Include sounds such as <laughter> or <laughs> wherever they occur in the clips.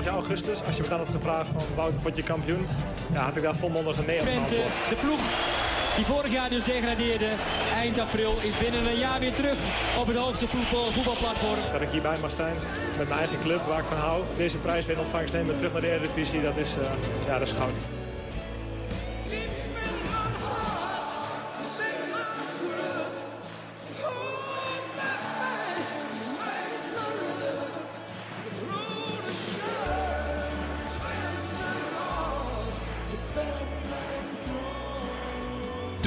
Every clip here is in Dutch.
vorig jaar augustus, als je me dan had gevraagd van Wouter, word je kampioen? Ja, had ik daar volmondig een nee op Twente, de ploeg die vorig jaar dus degradeerde, eind april, is binnen een jaar weer terug op het hoogste voetbal, voetbalplatform. Dat ik hierbij mag zijn met mijn eigen club waar ik van hou. Deze prijs weer in ontvangst nemen, terug naar de Eredivisie, dat is, eh, ja, dat is goud.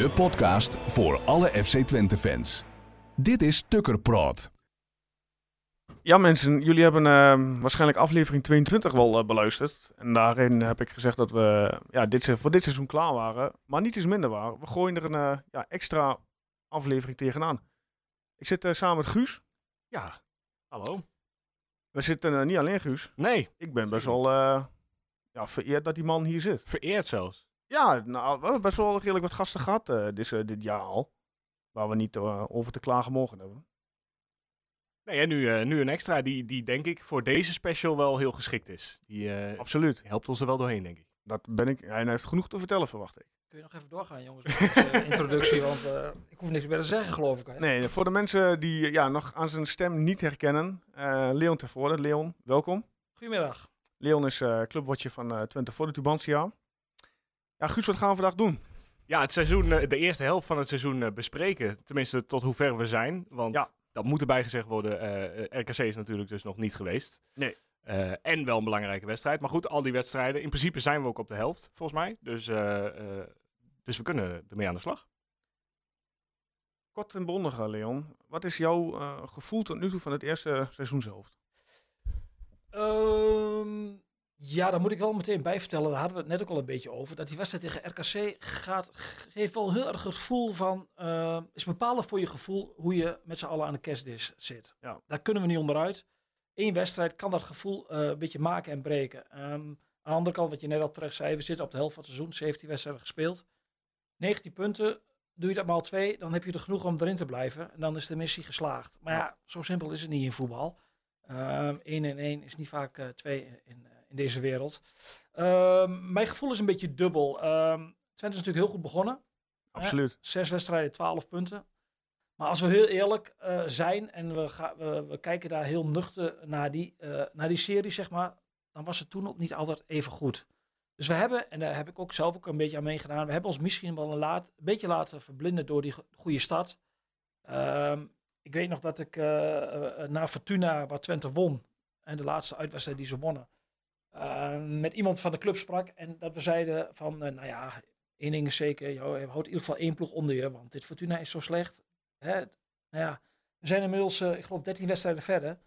De podcast voor alle FC Twente fans. Dit is Tukker Praat. Ja, mensen, jullie hebben eh, waarschijnlijk aflevering 22 wel eh, beluisterd. En daarin heb ik gezegd dat we ja, dit, voor dit seizoen klaar waren, maar niet iets minder waren. We gooien er een eh, ja, extra aflevering tegenaan. Ik zit eh, samen met Guus. Ja, hallo. We zitten niet alleen Guus. Nee, Ik ben best wel eh, ja, vereerd dat die man hier zit. vereerd zelfs. Ja, nou, we hebben best wel redelijk wat gasten gehad eh, dit, eh, dit jaar al. Waar we niet eh, over te klagen mogen hebben. Nee, en nu, eh, nu een extra die, die denk ik voor deze special wel heel geschikt is. Die eh, Absoluut. helpt ons er wel doorheen, denk ik. Dat ben ik. Hij heeft genoeg te vertellen, verwacht ik. Kun je nog even doorgaan, jongens, met deze introductie, want eh, ik hoef niks meer te zeggen, geloof ik. hè? Nee, voor de mensen die ja, nog aan zijn stem niet herkennen. eh, Leon Tervoorde. Leon, welkom. Goedemiddag. Leon is eh clubwatcher van eh Twente voor de Tubantia. Ja, Guus, wat gaan we vandaag doen? Ja, het seizoen, eh, de eerste helft van het seizoen eh, bespreken. Tenminste, tot hoever we zijn. Want Ja. dat moet erbij gezegd worden. eh, RKC is natuurlijk dus nog niet geweest. Nee. Eh, en wel een belangrijke wedstrijd. Maar goed, al die wedstrijden. In principe zijn we ook op de helft, volgens mij. Dus, eh, eh, dus we kunnen ermee aan de slag. Kort en bondig, Leon. Wat is jouw eh, gevoel tot nu toe van het eerste seizoenshelft? Ehm, ja, daar moet ik wel meteen bij vertellen, daar hadden we het net ook al een beetje over, dat die wedstrijd tegen RKC gaat, geeft wel heel erg het gevoel van, eh, is bepalend voor je gevoel hoe je met z'n allen aan de kerstdis zit. Ja. Daar kunnen we niet onderuit. Eén wedstrijd kan dat gevoel eh, een beetje maken en breken. Ehm, aan de andere kant, wat je net al terecht zei, we zitten op de helft van het seizoen, 17 wedstrijden gespeeld. 19 punten, doe je dat maal twee, dan heb je er genoeg om erin te blijven. En dan is de missie geslaagd. Maar ja, zo simpel is het niet in voetbal. Ehm 1 en 1 is niet vaak eh, 2 in, in, in deze wereld. Ehm, mijn gevoel is een beetje dubbel. Ehm Twente is natuurlijk heel goed begonnen. Absoluut. Zes wedstrijden, 12 punten. Maar als we heel eerlijk eh, zijn en we, ga, we, we kijken daar heel nuchter naar die, eh, naar die serie, zeg maar, dan was het toen ook niet altijd even goed. Dus we hebben, en daar heb ik ook zelf ook een beetje aan meegedaan, we hebben ons misschien wel een, laat, een beetje laten verblinden door die go- goede start. Ehm, ik weet nog dat ik eh, na Fortuna, waar Twente won, en de laatste uitwedstrijd die ze wonnen, eh, met iemand van de club sprak en dat we zeiden van, eh, nou ja, één ding is zeker, joh, houd in ieder geval één ploeg onder je, want dit Fortuna is zo slecht. Hè? Nou ja, we zijn inmiddels, eh, ik geloof, 13 wedstrijden verder.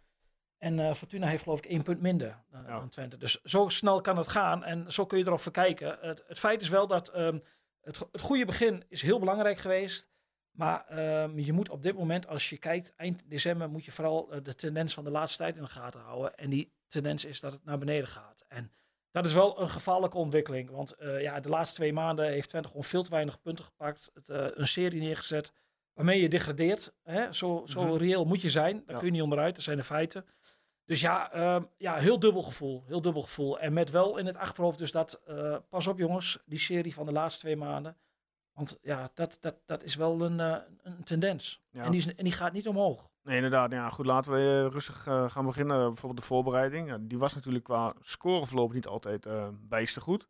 En Fortuna heeft geloof ik één punt minder Ja. dan Twente. Dus zo snel kan het gaan en zo kun je erop verkijken. Het, het feit is wel dat ehm, het, het goede begin is heel belangrijk geweest. Maar ehm, je moet op dit moment, als je kijkt, eind december moet je vooral de tendens van de laatste tijd in de gaten houden. En die tendens is dat het naar beneden gaat. En dat is wel een gevaarlijke ontwikkeling. Want eh, ja, de laatste twee maanden heeft Twente gewoon veel te weinig punten gepakt. Het, eh, een serie neergezet waarmee je degradeert. Hè? Zo, zo Mhm. reëel moet je zijn. Daar Ja. kun je niet onderuit. Dat zijn de feiten. Dus ja, ehm, ja, heel dubbel gevoel. Heel dubbel gevoel. En met wel in het achterhoofd dus dat, eh, pas op jongens, die serie van de laatste twee maanden. Want ja, dat, dat, dat is wel een, een tendens. Ja. En, die is, en die gaat niet omhoog. Nee, inderdaad. Ja, goed, laten we eh, rustig eh, gaan beginnen. Bijvoorbeeld de voorbereiding. Ja, die was natuurlijk qua scoreverloop niet altijd eh bijster goed.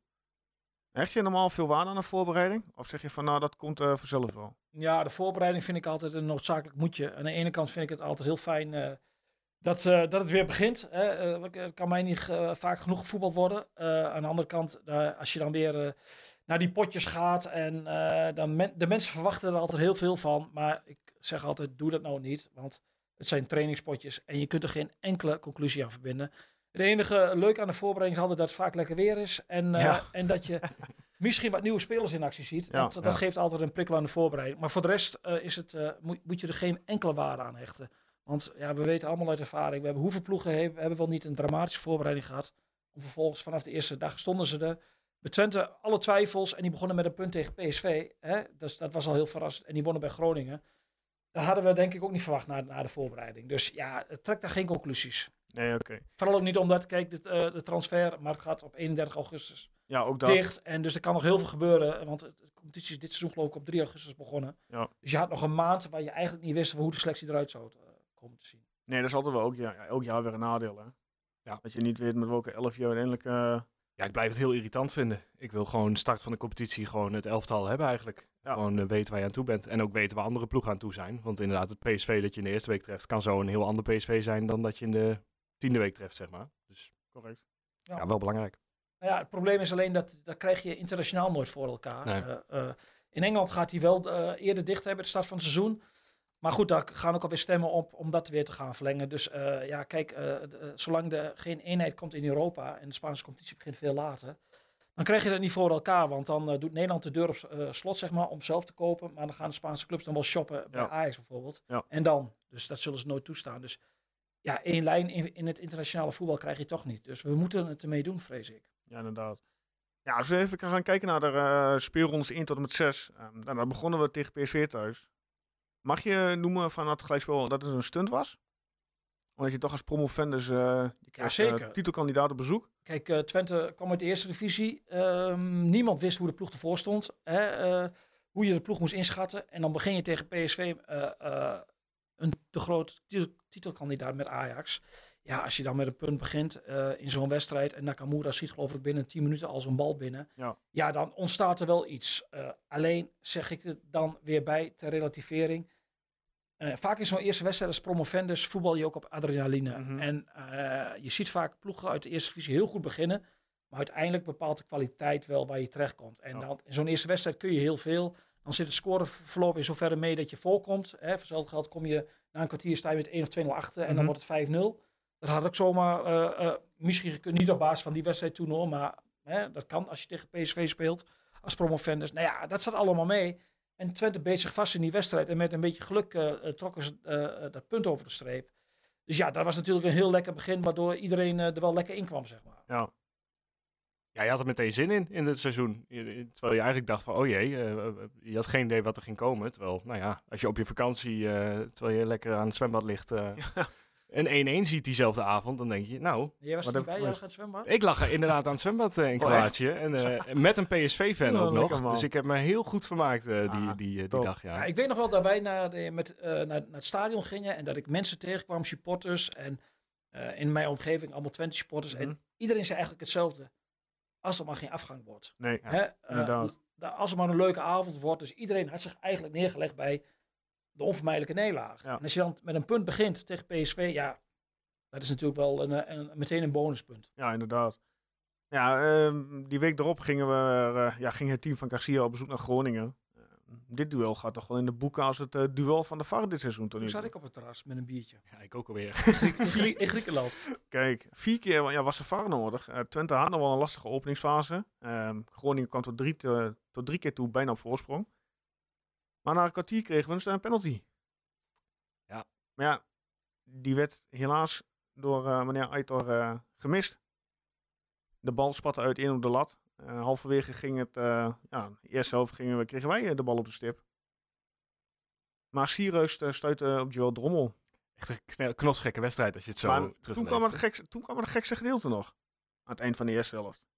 Hecht je normaal veel waarde aan een voorbereiding? Of zeg je van, nou, dat komt eh, vanzelf wel? Ja, de voorbereiding vind ik altijd een noodzakelijk moetje. Aan de ene kant vind ik het altijd heel fijn dat, dat het weer begint. Hè. Kan mij niet vaak genoeg gevoetbald worden. Aan de andere kant, als je dan weer naar die potjes gaat en eh, dan men- de mensen verwachten er altijd heel veel van. Maar ik zeg altijd, doe dat nou niet, want het zijn trainingspotjes en je kunt er geen enkele conclusie aan verbinden. Het enige leuk aan de voorbereiding is altijd dat het vaak lekker weer is en, eh, Ja. en dat je <laughs> misschien wat nieuwe spelers in actie ziet. Ja, dat ja. geeft altijd een prikkel aan de voorbereiding. Maar voor de rest eh, is het, moet, moet je er geen enkele waarde aan hechten. Want ja, we weten allemaal uit ervaring, we hebben hoeveel ploegen he- we hebben wel niet een dramatische voorbereiding gehad. Om vervolgens vanaf de eerste dag stonden ze er. Bij Twente alle twijfels en die begonnen met een punt tegen PSV. Hè? Dus dat was al heel verrassend. En die wonnen bij Groningen. Dat hadden we denk ik ook niet verwacht na, na de voorbereiding. Dus ja, het trekt daar geen conclusies. Nee, oké. Vooral ook niet omdat, kijk, eh, de transfermarkt gaat op 31 augustus Ja, ook dat. dicht. En dus er kan nog heel veel gebeuren. Want het- de competitie is dit seizoen geloof ik op 3 augustus begonnen. Ja. Dus je had nog een maand waar je eigenlijk niet wist hoe de selectie eruit zou eh, komen te zien. Nee, dat is altijd wel ook, ja, elk jaar weer een nadeel, hè. Ja. Dat je niet weet met welke elf je uiteindelijk... eh, Ja, ik blijf het heel irritant vinden. Ik wil gewoon start van de competitie gewoon het elftal hebben eigenlijk. Ja. Gewoon eh, weten waar je aan toe bent. En ook weten waar andere ploegen aan toe zijn. Want inderdaad, het PSV dat je in de eerste week treft, kan zo een heel ander PSV zijn dan dat je in de tiende week treft, zeg maar. Dus correct. Ja. ja, wel belangrijk. Nou ja, het probleem is alleen dat dat krijg je internationaal nooit voor elkaar. Nee. Eh, eh, in Engeland gaat hij wel eerder dicht hebben, de start van het seizoen. Maar goed, daar gaan ook alweer stemmen op om dat weer te gaan verlengen. Dus eh, ja, kijk, eh, de- eh, zolang er geen eenheid komt in Europa en de Spaanse competitie begint veel later, dan krijg je dat niet voor elkaar. Want dan doet Nederland de deur op slot, zeg maar, om zelf te kopen. Maar dan gaan de Spaanse clubs dan wel shoppen bij Ja. Ajax bijvoorbeeld. Ja. En dan. Dus dat zullen ze nooit toestaan. Dus ja, één lijn in, in het internationale voetbal krijg je toch niet. Dus we moeten het ermee doen, vrees ik. Ja, inderdaad. Ja, als we even gaan kijken naar de speelrondes 1 tot en met 6. ehm, nou, dan begonnen we tegen PSV thuis. Mag je noemen van het gelijkspel dat het een stunt was? Omdat je toch als promovendus, zeker. titelkandidaat op bezoek. Kijk, eh, Twente kwam uit de eerste divisie. Ehm, niemand wist hoe de ploeg ervoor stond. Hè, hoe je de ploeg moest inschatten. En dan begin je tegen PSV, een te groot titel- titelkandidaat met Ajax. Ja, als je dan met een punt begint in zo'n wedstrijd. En Nakamura schiet geloof ik binnen 10 minuten al zo'n bal binnen. Ja. ja, dan ontstaat er wel iets. Alleen zeg ik er dan weer bij ter relativering. Eh, vaak in zo'n eerste wedstrijd als promovendus voetbal je ook op adrenaline. Mhm. En eh, je ziet vaak ploegen uit de eerste divisie heel goed beginnen. Maar uiteindelijk bepaalt de kwaliteit wel waar je terechtkomt. En dan, in zo'n eerste wedstrijd kun je heel veel. Dan zit het scoreverloop in zoverre mee dat je voorkomt. Hè. Voor hetzelfde geld kom je na een kwartier sta je met 1 of 2-0 achter. En dan Mhm. wordt het 5-0. Dat had ook zomaar, eh, misschien gekund, niet op basis van die wedstrijd toen hoor. Maar hè, dat kan als je tegen PSV speelt als promovendus. Nou ja, dat zat allemaal mee. En Twente beet zich vast in die wedstrijd. En met een beetje geluk eh, eh, trokken ze eh, dat punt over de streep. Dus ja, dat was natuurlijk een heel lekker begin. Waardoor iedereen eh, er wel lekker in kwam, zeg maar. Ja, Ja, je had er meteen zin in, in dit seizoen. Terwijl je eigenlijk dacht van, oh jee, je had geen idee wat er ging komen. Terwijl, nou ja, als je op je vakantie, eh, terwijl je lekker aan het zwembad ligt, eh, <laughs> een 1-1 ziet diezelfde avond, dan denk je, nou, Jij was er niet bij, jij was- gaat zwemmen? ik lag er inderdaad aan het zwembad eh, in Oh, Kroatië. En eh, met een PSV-fan Oh, ook nog. man. Dus ik heb me heel goed vermaakt eh, die, Ah, die, die dag, ja. Ja, ik weet nog wel dat wij naar, de, met, naar, naar het stadion gingen en dat ik mensen tegenkwam, supporters en in mijn omgeving allemaal Twente supporters. Mhm. En iedereen zei eigenlijk hetzelfde. Als er maar geen afgang wordt. nee. Ja, Hè? Inderdaad. da- als er maar een leuke avond wordt. Dus iedereen had zich eigenlijk neergelegd bij de onvermijdelijke nederlaag. Ja. En als je dan met een punt begint tegen PSV, ja, dat is natuurlijk wel een, eh, een, meteen een bonuspunt. Ja, inderdaad. Ja, ehm, die week erop gingen we, eh, ja, ging het team van Garcia op bezoek naar Groningen. Eh, dit duel gaat toch wel in de boeken als het eh, duel van de VAR dit seizoen Toen zat ik op het terras met een biertje. Ja, ik ook alweer. In, Grie- in Griekenland. <laughs> Kijk, vier keer ja, was er VAR nodig. Twente had nog wel een lastige openingsfase. Ehm, Groningen kwam tot drie, te- tot drie keer toe bijna op voorsprong. Maar na een kwartier kregen we een een penalty. Ja. Maar ja, die werd helaas door eh, meneer Aitor eh, gemist. De bal spatte uiteen op de lat. Eh, halverwege ging het, ja, de eerste helft gingen we, kregen wij de bal op de stip. Maar Sierreus uh, stuitte op Joel Drommel. Echt een knotsgekke wedstrijd als je het zo Maar toen, kwam het gekste, toen kwam het gekste gedeelte nog. Aan het eind van de eerste helft.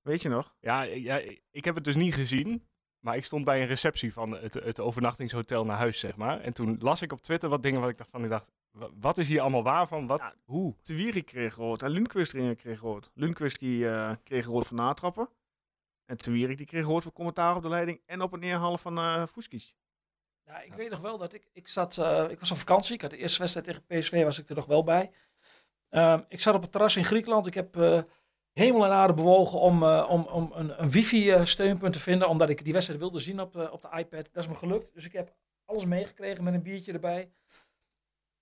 Weet je nog? Ja, ja, ik heb het dus niet gezien. Maar ik stond bij een receptie van het, het overnachtingshotel naar huis, zeg maar. En toen las ik op Twitter wat dingen wat ik dacht van, ik dacht, wa- wat is hier allemaal waar van? Wat, Ja. hoe? De Wierik kreeg rood en Lundqvist kreeg rood. Lundqvist die, eh, kreeg rood van natrappen. En de Wierik die kreeg rood voor commentaar op de leiding en op het neerhalen van eh Fuskic. Ja, ik weet nog wel dat ik, ik zat, eh, ik was op vakantie. Ik had de eerste wedstrijd tegen PSV, was ik er nog wel bij. Ehm, ik zat op het terras in Griekenland. Ik heb eh, hemel en aarde bewogen om, eh, om, om een, een wifi-steunpunt te vinden, omdat ik die wedstrijd wilde zien op, de op de iPad. Dat is me gelukt. Dus ik heb alles meegekregen met een biertje erbij.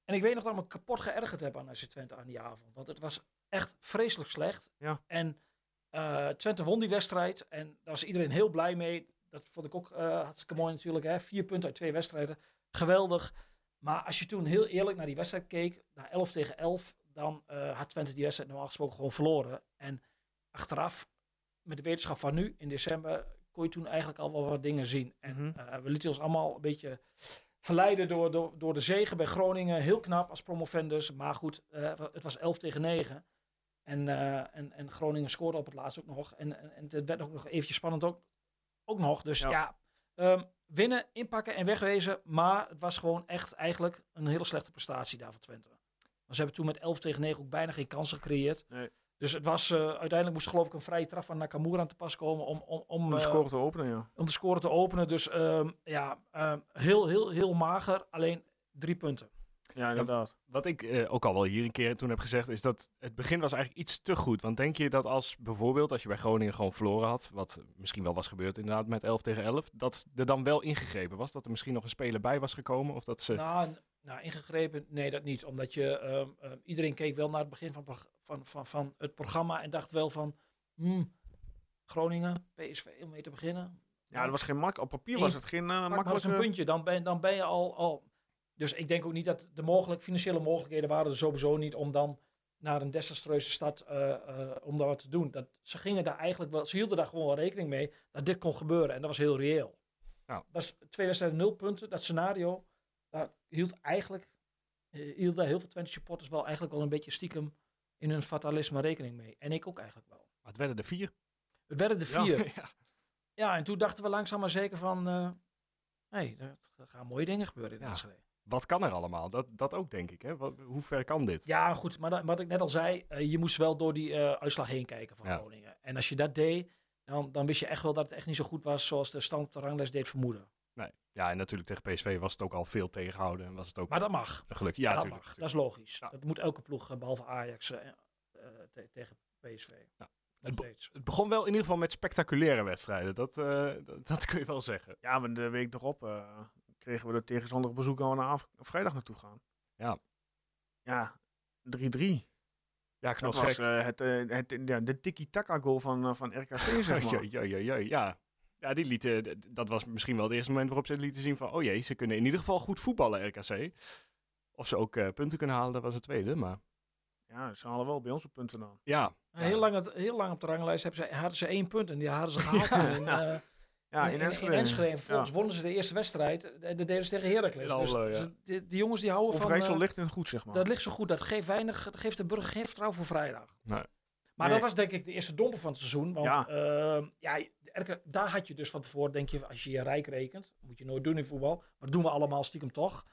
En ik weet nog dat ik me kapot geërgerd heb aan FC Twente aan die avond. Want het was echt vreselijk slecht. Ja. En eh, Twente won die wedstrijd. En daar was iedereen heel blij mee. Dat vond ik ook eh, hartstikke mooi natuurlijk. Hè? Vier punten uit twee wedstrijden. Geweldig. Maar als je toen heel eerlijk naar die wedstrijd keek, naar 11 tegen 11, dan eh, had Twente die wedstrijd normaal gesproken gewoon verloren. En achteraf, met de wetenschap van nu, in december, kon je toen eigenlijk al wel wat dingen zien. En Mhm. eh, we lieten ons allemaal een beetje verleiden door, door, door de zegen bij Groningen. Heel knap als promovendus. Maar goed, eh, het was 11 tegen 9. En, en, en Groningen scoorde op het laatst ook nog. En, en, en het werd ook nog eventjes spannend ook, ook nog. Dus Ja. ja, ehm, winnen, inpakken en wegwezen. Maar het was gewoon echt eigenlijk een hele slechte prestatie daar voor Twente. Want Ze hebben toen met 11 tegen 9 ook bijna geen kansen gecreëerd. Nee. Dus het was, eh, uiteindelijk moest geloof ik een vrije trap van Nakamura aan te pas komen om, om, om, Om de eh, score te openen, ja. om de score te openen. Dus ehm, ja, ehm, heel, heel, heel mager. Alleen drie punten. Ja, inderdaad. Wat ik eh, ook al wel hier een keer toen heb gezegd, is dat het begin was eigenlijk iets te goed. Want denk je dat als bijvoorbeeld, als je bij Groningen gewoon verloren had, wat misschien wel was gebeurd inderdaad met 11 tegen 11, dat er dan wel ingegrepen was? Dat er misschien nog een speler bij was gekomen? Of dat ze... Nou, nou, ingegrepen, nee, dat niet. Omdat je, ehm, ehm, iedereen keek wel naar het begin van, van, van, van het programma en dacht wel van, hmm, Groningen, PSV, om mee te beginnen. Ja, dat was geen mak. Op papier was het geen uh, eens makkelijke... een puntje, dan ben, dan ben je al, al... Dus ik denk ook niet dat de mogelijk, financiële mogelijkheden waren er sowieso niet om dan naar een desastreuze stad eh, eh, om daar wat te doen. Dat, ze gingen daar eigenlijk wel, ze hielden daar gewoon wel rekening mee dat dit kon gebeuren. En dat was heel reëel. Nou. Dat is twee wedstrijden, nul punten. Dat scenario, daar hield eigenlijk, eh, hielden heel veel Twente supporters wel eigenlijk wel een beetje stiekem in hun fatalisme rekening mee. En ik ook eigenlijk wel. Maar het werden er vier. Het werden er vier. <laughs> ja. Ja, en toen dachten we langzaam maar zeker van... eh hey, er gaan mooie dingen gebeuren in Ja. Enschede. Wat kan er allemaal? Dat, dat ook, denk ik. Hè? Wat, hoe ver kan dit? Ja, goed, maar dat- wat ik net al zei... eh, je moest wel door die eh, uitslag heen kijken van. Groningen. En als je dat deed, dan, dan wist je echt wel dat het echt niet zo goed was... zoals de stand op de ranglijst deed vermoeden. Nee. Ja, en natuurlijk tegen PSV was het ook al veel tegenhouden. En was het ook Maar dat mag. een geluk. Ja, dat tuurlijk. mag. Dat is logisch. Ja. Dat moet elke ploeg, eh, behalve Ajax, eh, eh, te- tegen PSV. Ja. Het be-. Het begon wel in ieder geval met spectaculaire wedstrijden. Dat, eh, dat, dat kun je wel zeggen. Ja, maar de week erop eh, kregen we de tegenstander op bezoek waar we naar vrijdag naartoe gaan. Ja. Ja, 3-3. Ja, Dat was het, het, ja, de tiki-taka goal van, van RKC, zeg <laughs> maar. Ja, ja, ja, ja. Ja, die lieten, dat was misschien wel het eerste moment waarop ze lieten zien van... oh jee, ze kunnen in ieder geval goed voetballen, RKC. Of ze ook eh, punten kunnen halen, dat was het tweede. Maar Ja, ze halen wel bij ons op punten dan. ja, Heel, lang, het- heel lang op de ranglijst hebben ze, hadden ze één punt en die hadden ze <laughs> gehaald. Ja. in, eh, Ja, in, in, Enschede. in Enschede. En vervolgens Ja. wonnen ze de eerste wedstrijd. En dat deden ze tegen Heracles. Dus ja. die jongens die houden van... Overijssel eh, ligt en goed, zeg maar. dat ligt zo goed. Dat geeft weinig... Dat geeft de burger geen vertrouwen voor vrijdag. Nee. Maar Nee. dat was denk ik de eerste domper van het seizoen. Want Ja. ja. ja, de daar had je dus van tevoren, denk je, als je je rijk rekent, moet je nooit doen in voetbal, maar dat doen we allemaal stiekem toch.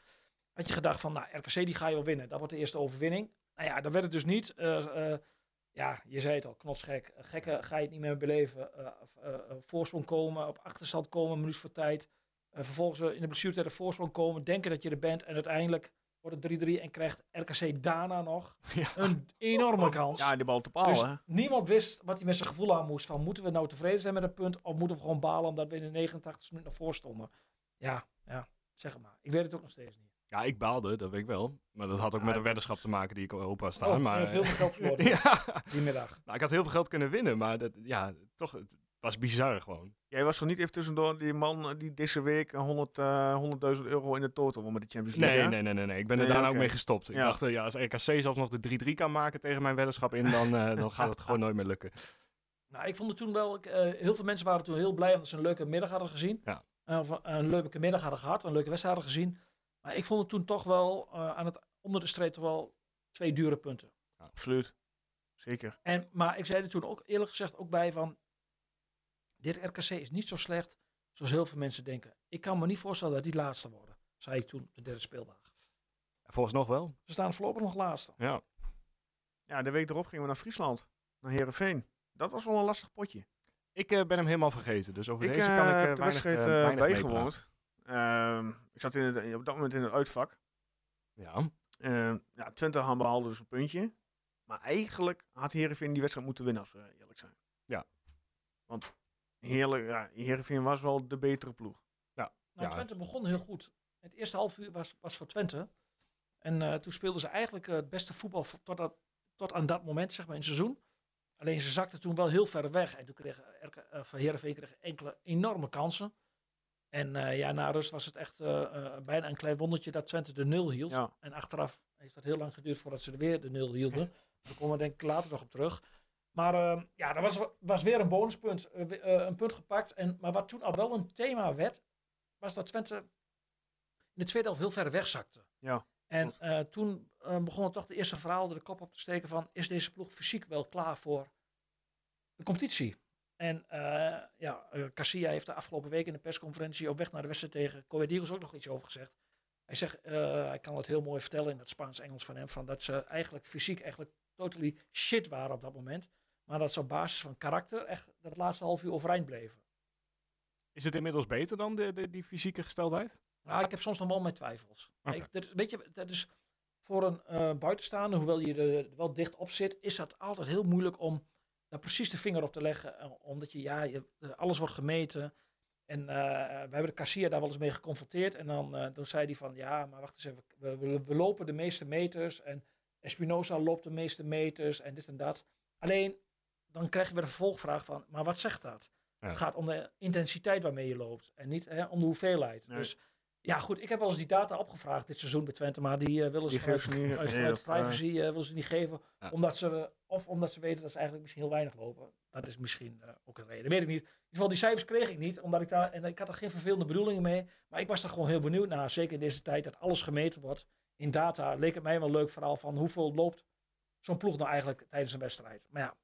Had je gedacht van, nou, RKC die ga je wel winnen. Dat wordt de eerste overwinning. Nou ja, dat werd het dus niet. Eh, eh, ja, je zei het al, knotsgek. Gekke ga je het niet meer beleven. Eh, eh, eh, voorsprong komen, op achterstand komen, minuut voor tijd. Eh, vervolgens eh, in de blessuretijd de voorsprong komen, denken dat je er bent. En uiteindelijk wordt het 3-3 en krijgt RKC daarna nog <laughs> Ja. een enorme kans. Ja, die bal te paal, Dus hè. niemand wist wat hij met zijn gevoel aan moest. Van moeten we nou tevreden zijn met een punt? Of moeten we gewoon balen omdat we in de 89 minuut nog voor stonden? Ja, ja, zeg het maar. Ik weet het ook nog steeds niet. ja, ik baalde, dat weet ik wel. Maar dat had ook Ja, met een weddenschap te maken die ik open had staan. Oh, maar, je hebt heel veel geld verloren <laughs> ja, die middag. nou, ik had heel veel geld kunnen winnen, maar dat, ja, toch, was bizar gewoon. Jij was er niet even tussendoor die man eh, die deze week een 100, eh, 100.000 euro in de total won met de Champions League, Nee, hè? nee, nee, nee, nee. Ik ben er daarna ook mee gestopt. Ik Ja. dacht, eh, ja, als RKC zelfs nog de 3-3 kan maken tegen mijn weddenschap in, dan, eh, dan gaat het gewoon nooit meer lukken. <laughs> Nou, ik vond het toen wel... ik, eh, heel veel mensen waren toen heel blij omdat ze een leuke middag hadden gezien. Ja. Of een leuke middag hadden gehad, een leuke wedstrijd hadden gezien. Maar ik vond het toen toch wel eh, aan het onder de streep toch wel twee dure punten. Absoluut. Zeker. En, maar ik zei er toen ook eerlijk gezegd ook bij van... Dit RKC is niet zo slecht zoals heel veel mensen denken. Ik kan me niet voorstellen dat die laatste worden. Zei ik toen op de derde speeldag. Volgens nog wel. Ze staan voorlopig nog laatste. Ja. Ja, de week erop gingen we naar Friesland. Naar Heerenveen. Dat was wel een lastig potje. Ik eh, ben hem helemaal vergeten, dus over Ik deze kan ik eh, heb weinig, de wedstrijd bijgewoond. Ehm, ik zat in het, op dat moment in het uitvak. Ja. Ehm, ja, Twente behaalde dus een puntje. Maar eigenlijk had Heerenveen die wedstrijd moeten winnen, als we eerlijk zijn. Ja. Want Heerlijk, ja, Heerenveen was wel de betere ploeg. Nou, Ja. Twente begon heel goed. Het eerste half uur was, was voor Twente. En eh, toen speelden ze eigenlijk eh, het beste voetbal tot, dat, tot aan dat moment, zeg maar, in het seizoen. Alleen ze zakten toen wel heel ver weg. En toen kreeg eh, van Heerenveen kreeg enkele enorme kansen. En eh, ja, na rust was het echt bijna een klein wondertje dat Twente de nul hield. Ja. En achteraf heeft dat heel lang geduurd voordat ze er weer de nul hielden. Daar komen we denk ik later nog op terug. Maar eh, ja, dat was, was weer een bonuspunt. eh, eh, een punt gepakt. En, maar wat toen al wel een thema werd, was dat Twente in de tweede helft heel ver wegzakte. Ja, En eh, toen uh, begonnen toch de eerste verhalen de kop op te steken van, is deze ploeg fysiek wel klaar voor de competitie? En uh, ja, uh, Casilla heeft de afgelopen week in de persconferentie op weg naar de wedstrijd tegen Coed Eagles ook nog iets over gezegd. Hij zegt, hij kan het heel mooi vertellen in het Spaans-Engels van hem, van dat ze eigenlijk fysiek eigenlijk totally shit waren op dat moment. Maar dat ze op basis van karakter echt dat laatste half uur overeind bleven. Is het inmiddels beter dan de, de, die fysieke gesteldheid? Nou, ik heb soms nog wel mijn twijfels. Okay. Ik, dat, weet je, dat is voor een uh, buitenstaander, hoewel je er wel dicht op zit, is dat altijd heel moeilijk om daar precies de vinger op te leggen. Omdat je, ja, je, alles wordt gemeten. En uh, we hebben de kassier daar wel eens mee geconfronteerd. En dan, uh, dan zei hij van, ja, maar wacht eens even, we, we, we, lopen de meeste meters. En Espinosa loopt de meeste meters en dit en dat. Alleen, dan krijg je weer een vervolgvraag van, maar wat zegt dat? Ja. Het gaat om de intensiteit waarmee je loopt en niet hè, om de hoeveelheid. Nee. Dus ja, goed, ik heb wel eens die data opgevraagd dit seizoen bij Twente, maar die uh, willen ze die vanuit, niet, vanuit, vanuit privacy uh, willen ze niet geven, ja. omdat ze, of omdat ze weten dat ze eigenlijk misschien heel weinig lopen. Dat is misschien uh, ook een reden, weet ik niet. In ieder geval, die cijfers kreeg ik niet, omdat ik daar, en ik had er geen vervelende bedoelingen mee, maar ik was er gewoon heel benieuwd naar, zeker in deze tijd dat alles gemeten wordt. In data leek het mij wel een leuk verhaal van hoeveel loopt zo'n ploeg nou eigenlijk tijdens een wedstrijd. Maar ja,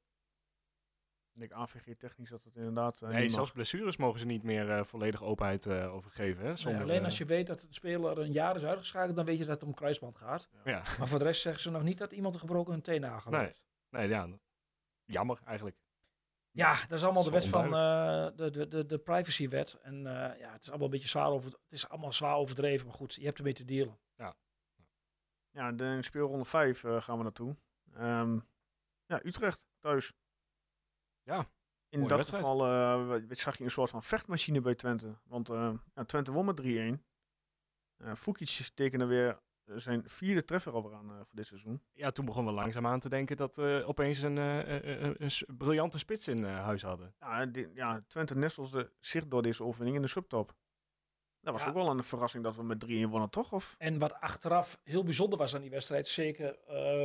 ik AVG technisch dat het inderdaad. Uh, nee, zelfs blessures mogen ze niet meer uh, volledig openheid uh, overgeven. Hè, zonder, nee, alleen als je weet dat een speler een jaar is uitgeschakeld, dan weet je dat het om kruisband gaat. Ja. Maar voor de rest zeggen ze nog niet dat iemand een gebroken hun teen nagel nee. nee, ja, jammer eigenlijk. Ja, dat is allemaal de wet van de, de, de, de privacywet. En ja, het is allemaal een beetje zwaar over, het is allemaal zwaar overdreven, maar goed, je hebt ermee te dealen. Ja. Ja, de speelronde 5 gaan we naartoe. Um, ja, Utrecht thuis. Ja, in dat wedstrijd. geval uh, zag je een soort van vechtmachine bij Twente. Want uh, ja, Twente won met 3-1. Uh, Fukic tekende weer zijn vierde treffer alweer aan voor dit seizoen. Ja, toen begonnen we langzaam aan te denken dat we opeens een, een, een briljante spits in huis hadden. Ja, die, ja Twente nestelde zich door deze overwinning in de subtop. Dat was ja. ook wel een verrassing dat we met 3-1 wonnen, toch? Of? En wat achteraf heel bijzonder was aan die wedstrijd, zeker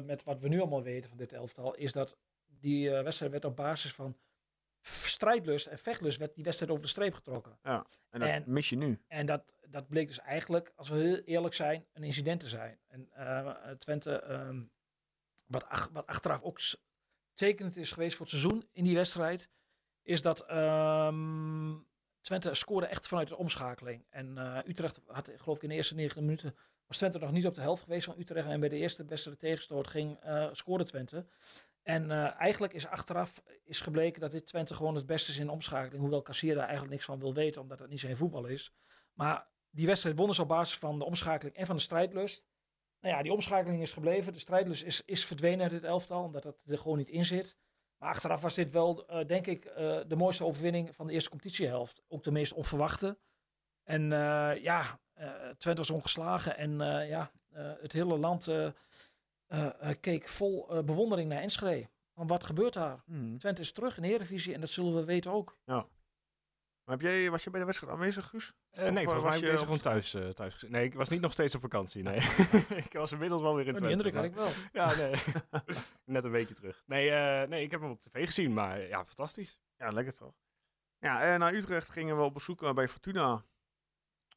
met wat we nu allemaal weten van dit elftal, is dat die wedstrijd werd op basis van strijdlust en vechtlust werd die wedstrijd over de streep getrokken. Ja, en dat en, mis je nu. En dat, dat bleek dus eigenlijk, als we heel eerlijk zijn, een incident te zijn. En uh, Twente, um, wat, ach, wat achteraf ook tekenend is geweest voor het seizoen in die wedstrijd, is dat um, Twente scoorde echt vanuit de omschakeling. En uh, Utrecht had, geloof ik, in de eerste negen minuten was Twente nog niet op de helft geweest van Utrecht. En bij de eerste beste tegenstoot ging, uh, scoorde Twente. En uh, eigenlijk is achteraf is gebleken dat dit Twente gewoon het beste is in omschakeling. Hoewel Kassier daar eigenlijk niks van wil weten, omdat het niet zijn voetbal is. Maar die wedstrijd wonnen ze op basis van de omschakeling en van de strijdlust. Nou ja, die omschakeling is gebleven. De strijdlust is, is verdwenen uit dit elftal, omdat het er gewoon niet in zit. Maar achteraf was dit wel, uh, denk ik, uh, de mooiste overwinning van de eerste competitiehelft. Ook de meest onverwachte. En ja, Twente was ongeslagen. En ja, het hele land keek vol uh, bewondering naar Enschede. Van wat gebeurt daar? Mm. Twente is terug in de Eredivisie en dat zullen we weten ook. Ja. Maar heb jij, was je bij de wedstrijd aanwezig, Guus? Uh, nee, volgens mij was je deze gewoon thuis, uh, thuis. Nee, ik was niet nog steeds op vakantie. Nee, <laughs> <laughs> ik was inmiddels wel weer in oh, Twente. Die indruk had ik wel. <laughs> Ja, nee. Net een weekje terug. Nee, uh, nee, ik heb hem op tv gezien, maar ja, fantastisch. Ja, lekker toch? Ja, naar Utrecht gingen we op bezoek bij Fortuna.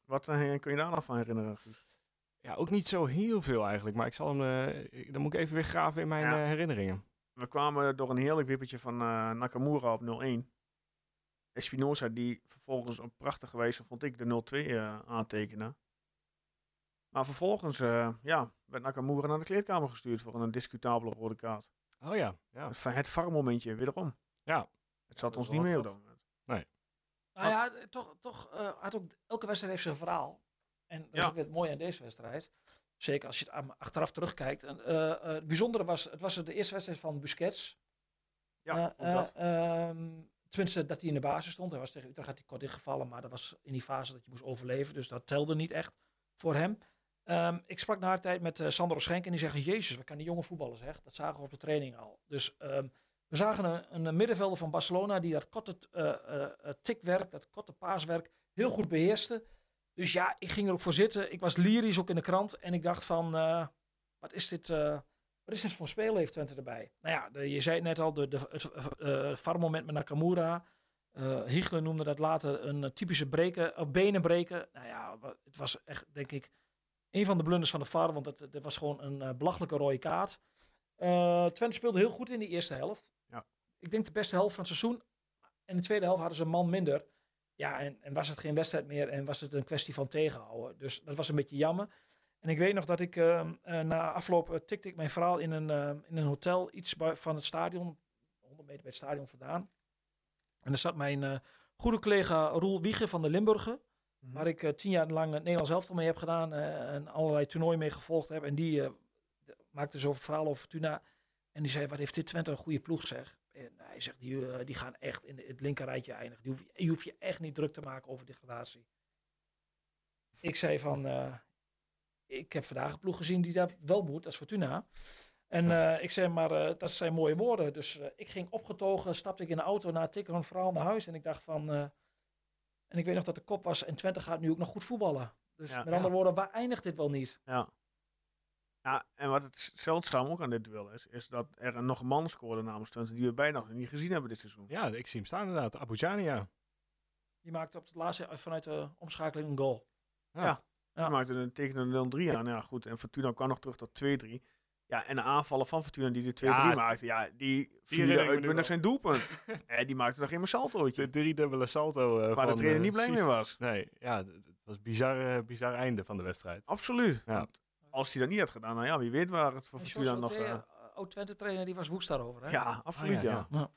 Wat kun je daar nog van herinneren, Guus? Ja, ook niet zo heel veel eigenlijk. Maar ik zal hem, uh, dan moet ik even weer graven in mijn ja. uh, herinneringen. We kwamen door een heerlijk wippertje van uh, Nakamura op 0-1. Espinosa die vervolgens een prachtige wijze, vond ik, de 0-2 aantekenen. Maar vervolgens ja, werd Nakamura naar de kleedkamer gestuurd voor een discutabele rode kaart. Oh ja. ja. Het, het VAR-momentje, wederom. Ja. Het zat ons niet meer op dat moment. Nee. Nou ja, toch, toch had ook, elke wedstrijd heeft zijn verhaal. En dat is ook het mooie aan deze wedstrijd. Zeker als je het achteraf terugkijkt. En, uh, uh, het bijzondere was, het was de eerste wedstrijd van Busquets. Ja, uh, um, tenminste, dat hij in de basis stond. Hij was tegen Utrecht had hij kort ingevallen, maar dat was in die fase dat je moest overleven. Dus dat telde niet echt voor hem. Um, ik sprak na de tijd met uh, Sandro Schenk en die zeggen, jezus, wat kan die jonge voetballer zeg. Dat zagen we op de training al. Dus um, we zagen een, een, middenvelder van Barcelona die dat korte uh, tikwerk, dat korte paaswerk heel goed beheerste. Dus ja, ik ging er ook voor zitten. Ik was lyrisch ook in de krant. En ik dacht van, uh, wat, is dit, uh, wat is dit voor speel heeft Twente erbij? Nou ja, de, je zei het net al, de, de, het uh, met Nakamura. Uh, Hiegler noemde dat later een typische breken, of benen breken. Nou ja, het was echt, denk ik, een van de blunders van de VAR, want het, het was gewoon een belachelijke rode kaart. Twente speelde heel goed in de eerste helft. Ja. Ik denk de beste helft van het seizoen. En de tweede helft hadden ze een man minder. Ja, en, en was het geen wedstrijd meer en was het een kwestie van tegenhouden. Dus dat was een beetje jammer. En ik weet nog dat ik na afloop tikte ik mijn verhaal in een, in een hotel, iets van het stadion, 100 meter bij het stadion vandaan. En er zat mijn uh, goede collega Roel Wiegen van de Limburger. Mm -hmm. Waar ik tien jaar lang het Nederlands elftal mee heb gedaan. En allerlei toernooien mee gevolgd heb. En die maakte zo'n verhaal over Fortuna. En die zei, wat heeft dit Twente een goede ploeg zeg. En hij zegt, die, die gaan echt in het linkerrijtje eindigen. Die hoef je, je hoeft je echt niet druk te maken over degradatie. Ik zei van, ik heb vandaag een ploeg gezien die daar wel moet. Dat is Fortuna. En uh, ik zei maar, uh, dat zijn mooie woorden. Dus uh, ik ging opgetogen, stapte ik in de auto naar tikken een verhaal naar huis. En ik dacht van, en ik weet nog dat de kop was en Twente gaat nu ook nog goed voetballen. Dus Ja, met ja. andere woorden, waar eindigt dit wel niet? Ja. Ja, en wat het zeldzaam ook aan dit duel is, is dat er een nog een man scoorde namens Twente die we bijna nog niet gezien hebben dit seizoen. Ja, ik zie hem staan inderdaad. Abujania. Die maakte op het laatste vanuit de omschakeling een goal. Ja. Ja. Hij maakte een tegen een 0-3 aan. Ja, goed. En Fortuna kwam nog terug tot 2-3. Ja, en de aanvallen van Fortuna die de 2-3 Ja, maakte, ja, die uitbundig wel. zijn doelpunt. <laughs> ja, die maakte nog geen saltootje. De driedubbele salto. eh, Waar van, de trainer eh, niet blij mee was. Nee, ja, het was een bizar, eh, bizar einde van de wedstrijd. Absoluut. Ja. Als hij dat niet had gedaan, nou ja, wie weet waar het voor En Fortuna nog... Otte, eh, eh, oud-Twente-trainer, die was woest daarover. Hè? ja, absoluut, Ah, ja, ja. ja. Ja.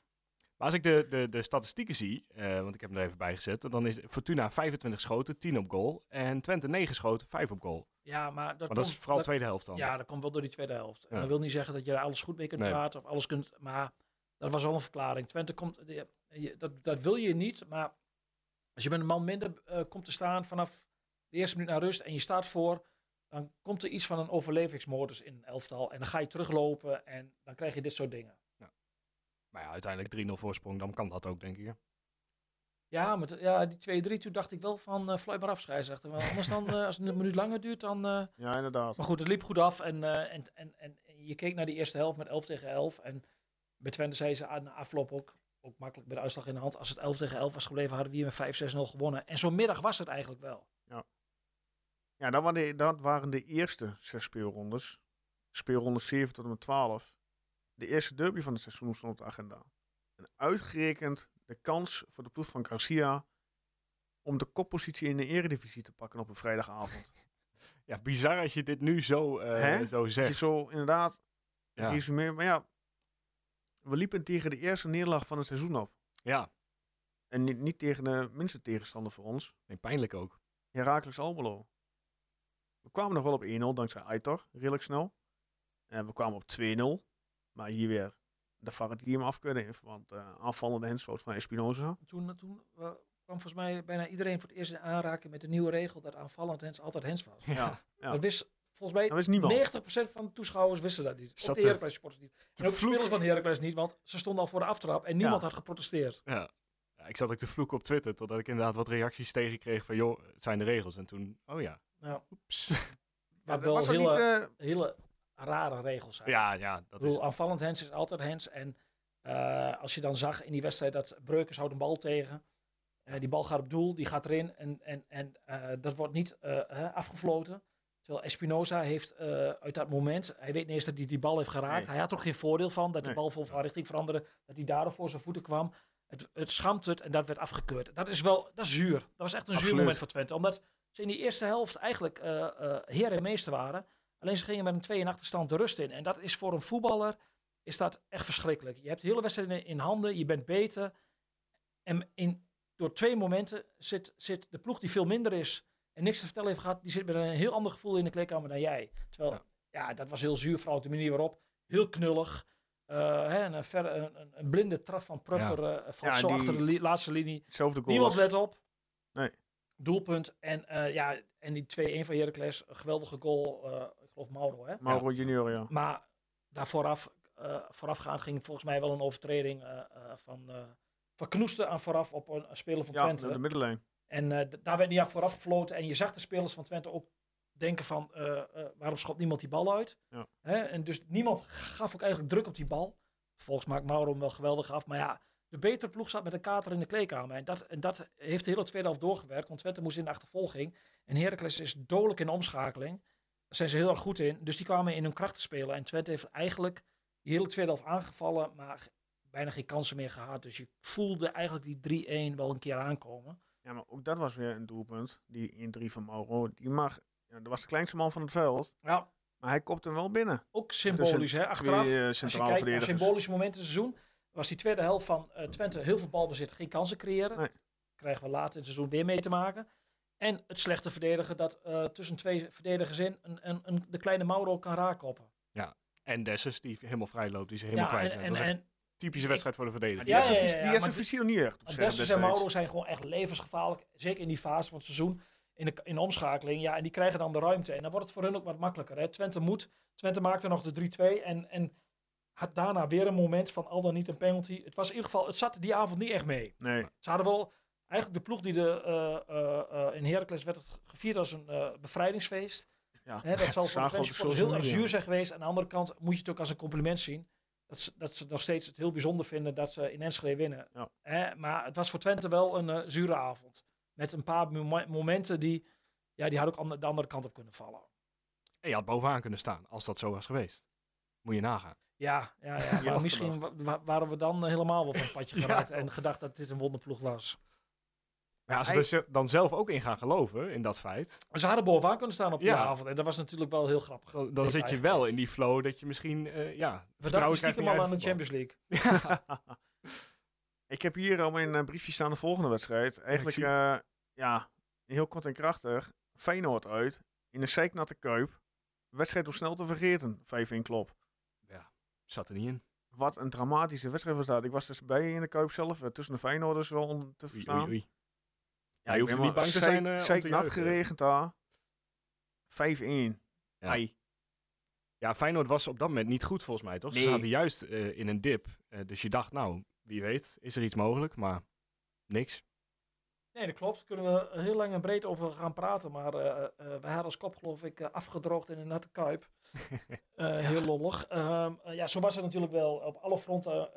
Maar als ik de, de, de statistieken zie, eh, want ik heb hem er even bij gezet, dan is Fortuna 25 schoten, 10 op goal. En Twente 9 schoten, 5 op goal. Ja, maar dat, Maar dat is vooral dat- tweede helft dan. Ja, dat komt wel door die tweede helft. En dat wil niet zeggen dat je alles goed mee kunt Nee. praten of alles kunt. Maar dat was al een verklaring. Twente komt. je- je- dat, dat wil je niet. Maar als je met een man minder eh, komt te staan vanaf de eerste minuut naar rust en je staat voor. Dan komt er iets van een overlevingsmodus in een elftal. En dan ga je teruglopen en dan krijg je dit soort dingen. Maar ja, uiteindelijk 3-0 voorsprong, dan kan dat ook, denk ik. hè. Ja, maar ja, die 2-3, toen dacht ik wel van uh, fluit maar af, scheidsrechter. Want anders dan, eh, als het een minuut langer duurt, dan... eh, Ja, inderdaad. Maar goed, het liep goed af en, eh, en, en, en je keek naar die eerste helft met 11 tegen 11. En bij Twente zei ze aan de afloop ook, ook makkelijk bij de uitslag in de hand. Als het 11 tegen 11 was gebleven, hadden we hier met 5-6-0 gewonnen. En zo'n middag was het eigenlijk wel. Ja, dat waren, de, dat waren de eerste zes speelrondes. Speelronde 7 tot en met 12. De eerste derby van het seizoen stond op de agenda. En uitgerekend de kans voor de ploeg van Garcia om de koppositie in de eredivisie te pakken op een vrijdagavond. <laughs> Ja, bizar als je dit nu zo, eh, zo zegt. zo inderdaad Ja. resumeert. Maar ja, we liepen tegen de eerste nederlaag van het seizoen op. ja, En niet, niet tegen de minste tegenstander voor ons. nee, pijnlijk ook. Heracles Almelo. We kwamen nog wel op 1-0 dankzij Aitor, redelijk snel. En we kwamen op 2-0. Maar hier weer de VAR die hem af kunnen heeft. Want eh aanvallende hensfout van Espinoza. Toen, toen eh, kwam volgens mij bijna iedereen voor het eerst in aanraking met de nieuwe regel dat aanvallend hens altijd hens was. Ja, ja. <laughs> Dat wist volgens mij Dat wist niemand. 90% van de toeschouwers wisten dat niet. Ook Zat de te- Heracles supporters niet. En ook de spelers van Heracles niet, want ze stonden al voor de aftrap en niemand Ja. had geprotesteerd. Ja. ja. Ik zat ook te vloeken op Twitter, totdat ik inderdaad wat reacties tegenkreeg van, joh, het zijn de regels. En toen, oh ja, Ja, oeps. <laughs> wat Ja, wel was dat hele, niet, eh, hele rare regels zijn. ja, ja, dat Ik is bedoel, het. aanvallend hens is altijd hens. En eh, als je dan zag in die wedstrijd dat Breukers houdt een bal tegen. Eh, die bal gaat op doel, die gaat erin en, en, en dat wordt niet afgefloten. Terwijl Espinoza heeft uit dat moment, hij weet niet eens dat hij die bal heeft geraakt. Nee. Hij had er ook geen voordeel van dat Nee. de bal vol van richting veranderde. Dat hij daardoor voor zijn voeten kwam. Het, het schamt het en dat werd afgekeurd. Dat is wel, dat is zuur. Dat was echt een zuur moment voor Twente. Omdat ze in die eerste helft eigenlijk eh eh heer en meester waren. Alleen ze gingen met een 2 in achterstand de rust in. En dat is voor een voetballer is dat echt verschrikkelijk. Je hebt de hele wedstrijd in, handen, je bent beter. En in, door twee momenten zit, zit de ploeg die veel minder is en niks te vertellen heeft gehad, die zit met een heel ander gevoel in de kleedkamer dan jij. Terwijl, ja, dat was heel zuur, vooral op de manier waarop. Heel knullig. Eh, hè, en een, ver, een, blinde trap van Prupper valt Ja, zo die- achter de li- laatste linie. Niemand let op. Nee. Doelpunt. En, eh, ja, en die 2-1 van Heracles, een geweldige goal. eh, ik geloof Mauro, hè? Mauro Junior, ja. Maar daar vooraf, eh, voorafgaand ging volgens mij wel een overtreding van, van Knoesten aan vooraf op een, speler van Ja, Twente. de, de middenlijn. En daar werd niet aan vooraf gefloten. En je zag de spelers van Twente ook denken van, waarom schopt niemand die bal uit? Ja. Hè? En dus niemand gaf ook eigenlijk druk op die bal. Vervolgens maakt Mauro hem wel geweldig af. Maar ja, de betere ploeg zat met een kater in de kleedkamer. En dat, en dat heeft de hele tweede helft doorgewerkt. Want Twente moest in de achtervolging. En Heracles is dodelijk in de omschakeling. Daar zijn ze heel erg goed in. Dus die kwamen in hun kracht te spelen. En Twente heeft eigenlijk die hele tweede helft aangevallen. Maar bijna geen kansen meer gehad. Dus je voelde eigenlijk die 3-1 wel een keer aankomen. Ja, maar ook dat was weer een doelpunt. Die 1-3 van Mauro. Die mag, ja, dat was de kleinste man van het veld. Ja, Maar hij kopt hem wel binnen. ook symbolisch hè. Achteraf, Twee eh, als je kijkt naar symbolische momenten in het seizoen. Was die tweede helft van eh, Twente heel veel balbezit. Geen kansen creëren. Nee. Krijgen we later in het seizoen weer mee te maken. En het slechte verdedigen dat eh, tussen twee verdedigers in een, een, een, de kleine Mauro kan raakkoppen. En Dessus, die helemaal vrij loopt, die zich helemaal Ja, kwijt en, zijn. en, Dat was echt en, een typische wedstrijd voor de verdediger. Die Ja, ja, ja, ja, visie nog niet echt op scherp Dessus en. Mauro zijn gewoon echt levensgevaarlijk. Zeker in die fase van het seizoen. In de, in de omschakeling. Ja, en die krijgen dan de ruimte. En dan wordt het voor hun ook wat makkelijker. Hè. Twente moet. Twente maakte nog de 3-2. En, en had daarna weer een moment van al dan niet een penalty. Het was in ieder geval. Het zat die avond niet echt mee. Nee, Ze hadden wel. Eigenlijk de ploeg die de, eh, eh, eh, in Heracles werd het gevierd als een eh, bevrijdingsfeest. ja. Hè, dat zal <laughs> voor de heel erg zuur zijn geweest. Aan de andere kant moet je het ook als een compliment zien. Dat ze, dat ze nog steeds het heel bijzonder vinden dat ze in Enschede winnen. Ja. Hè, maar het was voor Twente wel een zure avond. Met een paar mo- momenten die, ja, die hadden ook de andere kant op kunnen vallen. En je had bovenaan kunnen staan, als dat zo was geweest. Moet je nagaan. Ja, ja, ja <laughs> maar misschien wa- wa- waren we dan helemaal wel van het padje <laughs> geraakt en gedacht dat dit een wonderploeg was. Maar als ze Hij- er ze- dan zelf ook in gaan geloven, in dat feit, Ze hadden bovenaan kunnen staan op die Ja. avond en dat was natuurlijk wel heel grappig. dan, zit je wel in die flow dat je misschien, eh ja, We dachten vertrouwen krijgt stiekem in al aan de Champions. League. <laughs> Ik heb hier op mijn eh, briefje staan de volgende wedstrijd. Eigenlijk, eh, ja, heel kort en krachtig. Feyenoord uit. In een zeiknatte kuip. Wedstrijd om snel te vergeten. 5-1 klop. Zat er niet in. Wat een dramatische wedstrijd was dat. Ik was dus bij in de kuip zelf. eh, tussen de Feyenoorders wel om te verstaan. oei, oei. Ja, je hoeft er niet bang te zijn, eh, om te Zeiknat juichen. geregend daar. 5-1. Ja. Ja, Feyenoord was op dat moment niet goed volgens mij, toch? Ze zaten juist eh, in een dip. Eh, dus je dacht, nou, wie weet, is er iets mogelijk, maar niks. Nee, dat klopt. Daar kunnen we heel lang en breed over gaan praten. Maar eh eh, wij hadden als kop geloof ik afgedroogd in een natte kuip. <laughs> Heel lollig. Ehm, eh, ja, zo was het natuurlijk wel op alle fronten.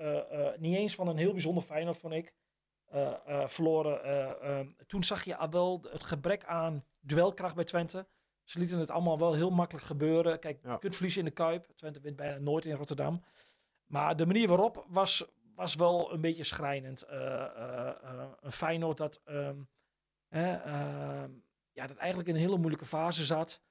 niet eens van een heel bijzonder Feyenoord, vond ik. Verloren. eh, ehm, toen zag je al wel het gebrek aan duelkracht bij Twente. Ze lieten het allemaal wel heel makkelijk gebeuren. Kijk, Ja. je kunt verliezen in de Kuip. Twente wint bijna nooit in Rotterdam. Maar de manier waarop was, was wel een beetje schrijnend. Eh, eh, eh, een Feyenoord dat, ehm, ehm, ja, dat eigenlijk in een hele moeilijke fase zat.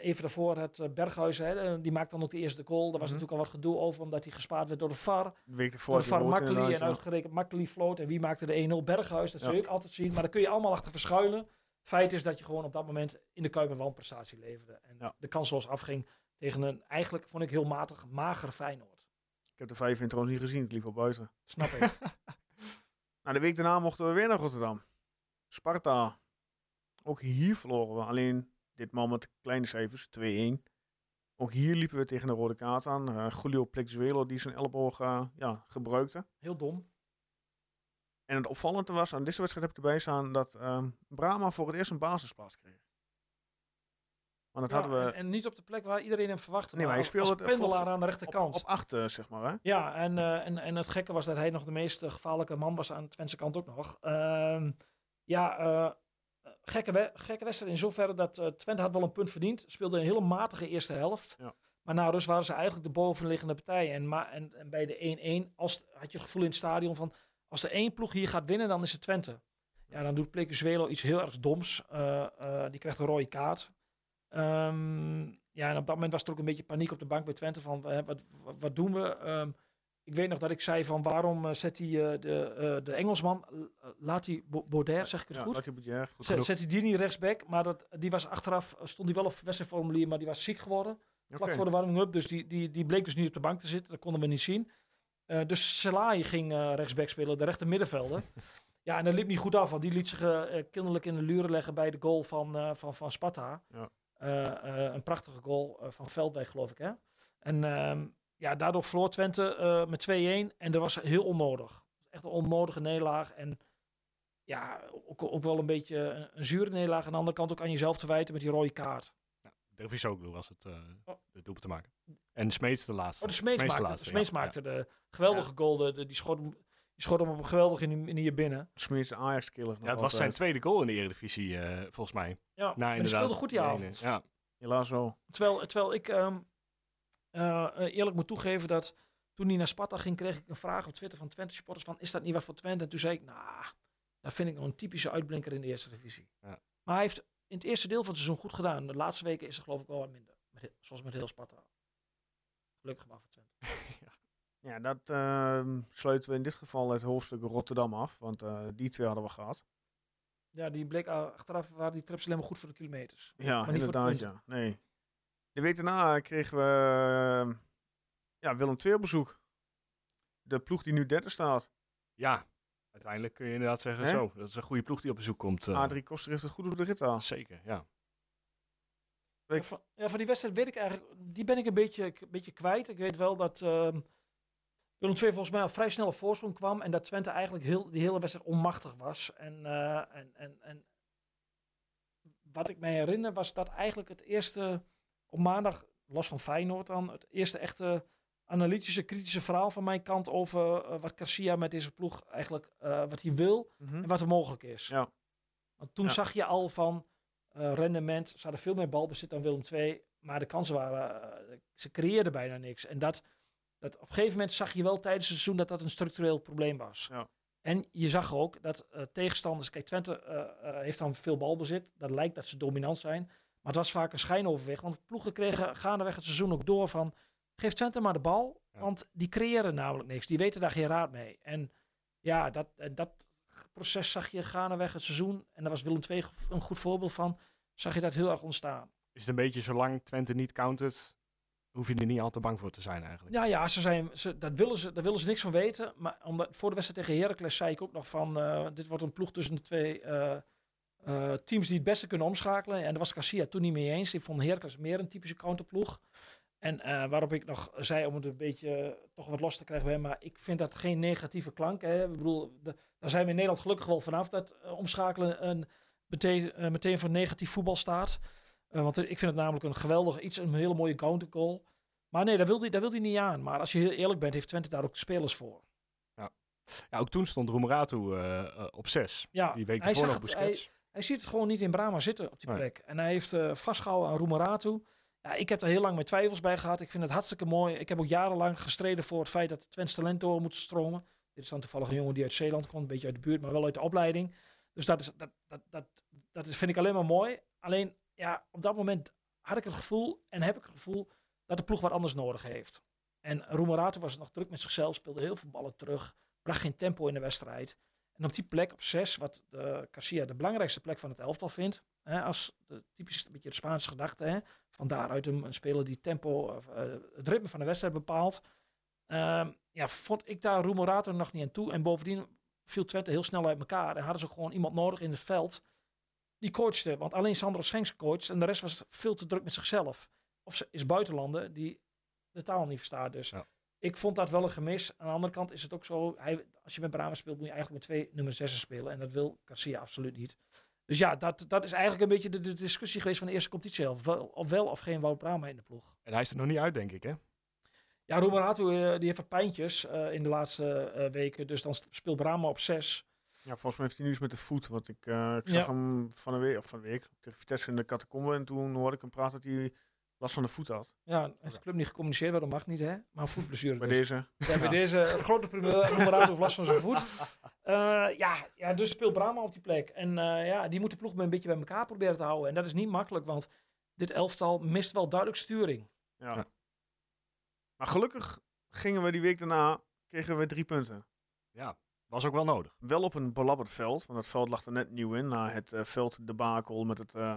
Even daarvoor het uh, Berghuizen, hè, die maakt dan ook de eerste goal. Daar was Mhm. natuurlijk al wat gedoe over, omdat hij gespaard werd door de VAR. De week ervoor. de VAR Makkeli en uit. uitgerekend Makkeli floot. En wie maakte de 1-0? Berghuis, dat Ja. zul je ook altijd zien. Maar daar kun je allemaal achter verschuilen. Feit is dat je gewoon op dat moment in de Kuip een wanprestatie leverde. En Ja. de kansloos afging tegen een, eigenlijk vond ik heel matig, mager Feyenoord. Ik heb de 5 in trouwens niet gezien. Ik liep op buiten. Snap ik. <laughs> Nou, de week daarna mochten we weer naar Rotterdam. Sparta. Ook hier verloren we. Alleen ditmaal met kleine cijfers. 2-1. Ook hier liepen we tegen de rode kaart aan. Eh Julio Plexuelo die zijn elleboog eh, ja, gebruikte. Heel dom. En het opvallende was, aan deze wedstrijd heb ik erbij staan, dat ehm Brahma voor het eerst een basisplaats kreeg. Want dat Ja, hadden we en, en niet op de plek waar iedereen hem verwachtte. Nee, maar hij speelde als pendelaar volgens- aan de rechterkant. op acht, zeg maar. Hè? Ja, en, eh, en, en het gekke was dat hij nog de meest eh, gevaarlijke man was aan de Twentse kant ook nog. Ehm, ja, eh, gekke, we- gekke wedstrijd in zoverre dat Twente had wel een punt verdiend. Speelde een hele matige eerste helft. Ja. Maar na rust waren ze eigenlijk de bovenliggende partij. En, ma en, en bij de 1-1 als- had je het gevoel in het stadion van... als er één ploeg hier gaat winnen, dan is het Twente. Ja, dan doet Plekezuelo iets heel erg doms. Die krijgt een rode kaart. Ehm, ja, en op dat moment was er ook een beetje paniek op de bank bij Twente van wat, wat, wat doen we? Ehm, ik weet nog dat ik zei van waarom eh, zet hij eh, de, eh, de Engelsman, uh, laat hij Baudet, zeg ik het Ja, goed? Zet, zet hij die niet rechtsback, maar dat, die was achteraf, stond hij wel op wedstrijdformulier, maar die was ziek geworden. Vlak voor de warming-up, dus die, die, die bleek dus niet op de bank te zitten. Dat konden we niet zien. Dus Selai ging rechtsback spelen, de rechter middenvelder. <laughs> ja, en dat liep niet goed af, want die liet zich kinderlijk in de luren leggen bij de goal van, van, van Sparta. Ja. Eh, eh, een prachtige goal eh, van Veldweg, geloof ik. Hè? En ehm, ja, daardoor verloor Twente met 2-1 en dat was heel onnodig. Echt een onnodige nederlaag. En ja, ook, ook wel een beetje een, een zure nederlaag. Aan de andere kant ook aan jezelf te wijten met die rode kaart. Dervisoglu was het, Oh. de doelpunt te maken. En Smeets de laatste. Oh, de Smeets maakte, laatste, Smeets ja. maakte de geweldige goal. De, de- die, schoot, die Die schoot hem op een geweldige manier binnen. Smeert Ajax-killer. Ja, het was zijn tweede goal in de Eredivisie, eh, volgens mij. Ja, Nou, en die inderdaad. speelde goed die avond. Ja, Helaas wel. Terwijl, terwijl ik ehm, eh, eh, eerlijk moet toegeven dat toen hij naar Sparta ging, kreeg ik een vraag op Twitter van Twente supporters van, is dat niet wat voor Twente? En toen zei ik, nou, dat vind ik nog een typische uitblinker in de eerste divisie. Ja. Maar hij heeft in het eerste deel van het seizoen goed gedaan. De laatste weken is er geloof ik wel wat minder. Met, zoals met heel Sparta. Gelukkig maar voor Twente. Ja, <laughs> dat ehm, sluiten we in dit geval het hoofdstuk Rotterdam af. Want eh, die twee hadden we gehad. Ja, die bleek uh, achteraf waren die trips alleen maar goed voor de kilometers. Ja, Maar niet voor de inderdaad. Ja. Nee. De week daarna kregen we ehm, ja, Willem II op bezoek. De ploeg die nu derde staat. ja, uiteindelijk kun je inderdaad zeggen Hè? zo. Dat is een goede ploeg die op bezoek komt. eh. Adrie Koster heeft het goed op de rit aan. Zeker, ja. Ik- Ja, van, ja, van die wedstrijd weet ik eigenlijk, die ben ik een beetje, een beetje kwijt. Ik weet wel dat ehm Willem II volgens mij al vrij snel op voorsprong kwam en dat Twente eigenlijk heel, die hele wedstrijd onmachtig was. En, eh, en, en, en wat ik me herinner was dat eigenlijk het eerste op maandag, los van Feyenoord dan, het eerste echte analytische, kritische verhaal van mijn kant over eh, wat Garcia met deze ploeg eigenlijk, eh, wat hij wil Mhm. en wat er mogelijk is. Ja. Want toen Ja. zag je al van rendement, ze hadden veel meer balbezit dan Willem II, maar de kansen waren, ze creëerden bijna niks. En dat, dat op een gegeven moment zag je wel tijdens het seizoen dat dat een structureel probleem was. Ja. En je zag ook dat eh, tegenstanders, kijk Twente eh, eh, heeft dan veel balbezit, dat lijkt dat ze dominant zijn, maar het was vaak een schijnoverweg, want ploegen kregen gaandeweg het seizoen ook door van, geef Twente maar de bal, Ja. want die creëren namelijk niks, die weten daar geen raad mee. En ja, dat, dat proces zag je gaandeweg het seizoen. En daar was Willem II een goed voorbeeld van. Zag je dat heel erg ontstaan. Is het een beetje zolang Twente niet countert, hoef je er niet al te bang voor te zijn eigenlijk. Ja, ja, ze zijn, ze, dat willen ze, daar willen ze niks van weten. Maar omdat, voor de wedstrijd tegen Heracles zei ik ook nog van... eh, dit wordt een ploeg tussen de twee eh, eh, teams die het beste kunnen omschakelen. En daar was Garcia toen niet mee eens. Die vond Heracles meer een typische counterploeg. En waarop ik nog zei om het een beetje toch wat los te krijgen. Maar ik vind dat geen negatieve klank. Hè. Ik bedoel, daar zijn we in Nederland gelukkig wel vanaf dat omschakelen een, meteen, meteen voor negatief voetbal staat. Eh, want ik vind het namelijk een geweldig iets, een hele mooie counter goal. Maar nee, daar wil hij, daar wil hij niet aan. Maar als je heel eerlijk bent, heeft Twente daar ook spelers voor. Ja, ook toen stond Roemeratu eh, eh, op zes. Ja, Die week ervoor nog hij, Busquets. hij ziet het gewoon niet in Brama zitten op die Nee. plek. En hij heeft eh, vastgehouden aan Roemeratu. Ja, ik heb daar heel lang mijn twijfels bij gehad. Ik vind het hartstikke mooi. Ik heb ook jarenlang gestreden voor het feit dat Twents talent door moet stromen. Dit is dan toevallig een jongen die uit Zeeland komt, een beetje uit de buurt, maar wel uit de opleiding. Dus dat, is, dat, dat, dat, dat is, vind ik alleen maar mooi. Alleen, ja, op dat moment had ik het gevoel en heb ik het gevoel dat de ploeg wat anders nodig heeft. En Roemeratu was nog druk met zichzelf, speelde heel veel ballen terug, bracht geen tempo in de wedstrijd. En op die plek, op 6, wat de Garcia de belangrijkste plek van het elftal vindt, hè, als typisch een beetje de Spaanse gedachte, hè, van daaruit een, speler die tempo, eh, het ritme van de wedstrijd bepaalt. Ehm, ja, vond ik daar Roemorato nog niet aan toe. En bovendien viel Twente heel snel uit elkaar. En hadden ze gewoon iemand nodig in het veld die coachte. Want alleen Sandro Schenks coacht en de rest was veel te druk met zichzelf. Of ze is buitenlander die de taal niet verstaat. Dus Ja. ik vond dat wel een gemis. Aan de andere kant is het ook zo, hij, als je met Brahma speelt, moet je eigenlijk met twee nummer 6 spelen. En dat wil Garcia absoluut niet. Dus ja, dat, dat is eigenlijk een beetje de, de discussie geweest van de eerste competitie. Of wel of, wel of geen Wout Brahma in de ploeg. En hij is er nog niet uit, denk ik, hè? Ja, Roemerato eh, die heeft wat pijntjes eh, in de laatste eh, weken. Dus dan speelt Brahma op 6. Ja, volgens mij heeft hij nu iets met de voet. Want ik, eh, ik zag Ja. hem van een week, of van een week tegen Vitesse in de catacombe. En toen hoorde ik hem praten dat hij last van de voet had. Ja, heeft de club niet gecommuniceerd, waarom mag niet, hè? Maar een voetblessure. Bij dus. deze. Ja, bij deze grote primeur. <laughs> Roemerato heeft last van zijn voet. Eh, ja, ja, dus speelt Brahma op die plek. En eh, ja, die moet de ploeg een beetje bij elkaar proberen te houden. En dat is niet makkelijk, want dit elftal mist wel duidelijk sturing. Ja. Ja. Maar gelukkig gingen we die week daarna, kregen we drie punten. Ja, was ook wel nodig. Wel op een belabberd veld, want het veld lag er net nieuw in. Na het eh veld debakel met het, eh,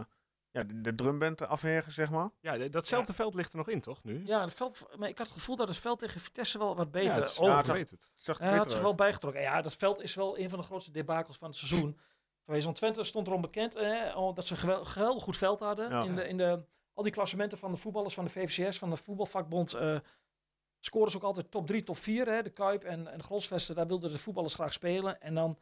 ja, de, de drumband afhergen, zeg maar. Ja, datzelfde veld ligt er nog in, toch, nu? Ja, het veld, maar ik had het gevoel dat het veld tegen Vitesse wel wat Ja, beter het ja, ik weet het. Het zag er Hij had zich wel bijgetrokken. Ja, dat veld is wel een van de grootste debakels van het seizoen. <laughs> Geweest. Want Twente stond erom bekend eh, dat ze een gewel- geweldig goed veld hadden. Ja. In, de, in de, al die klassementen van de voetballers van de VVCS, van de voetbalvakbond, eh scoren ze ook altijd top 3, top 4. Hè, de Kuip en, en Grosvesten, daar wilden de voetballers graag spelen. En dan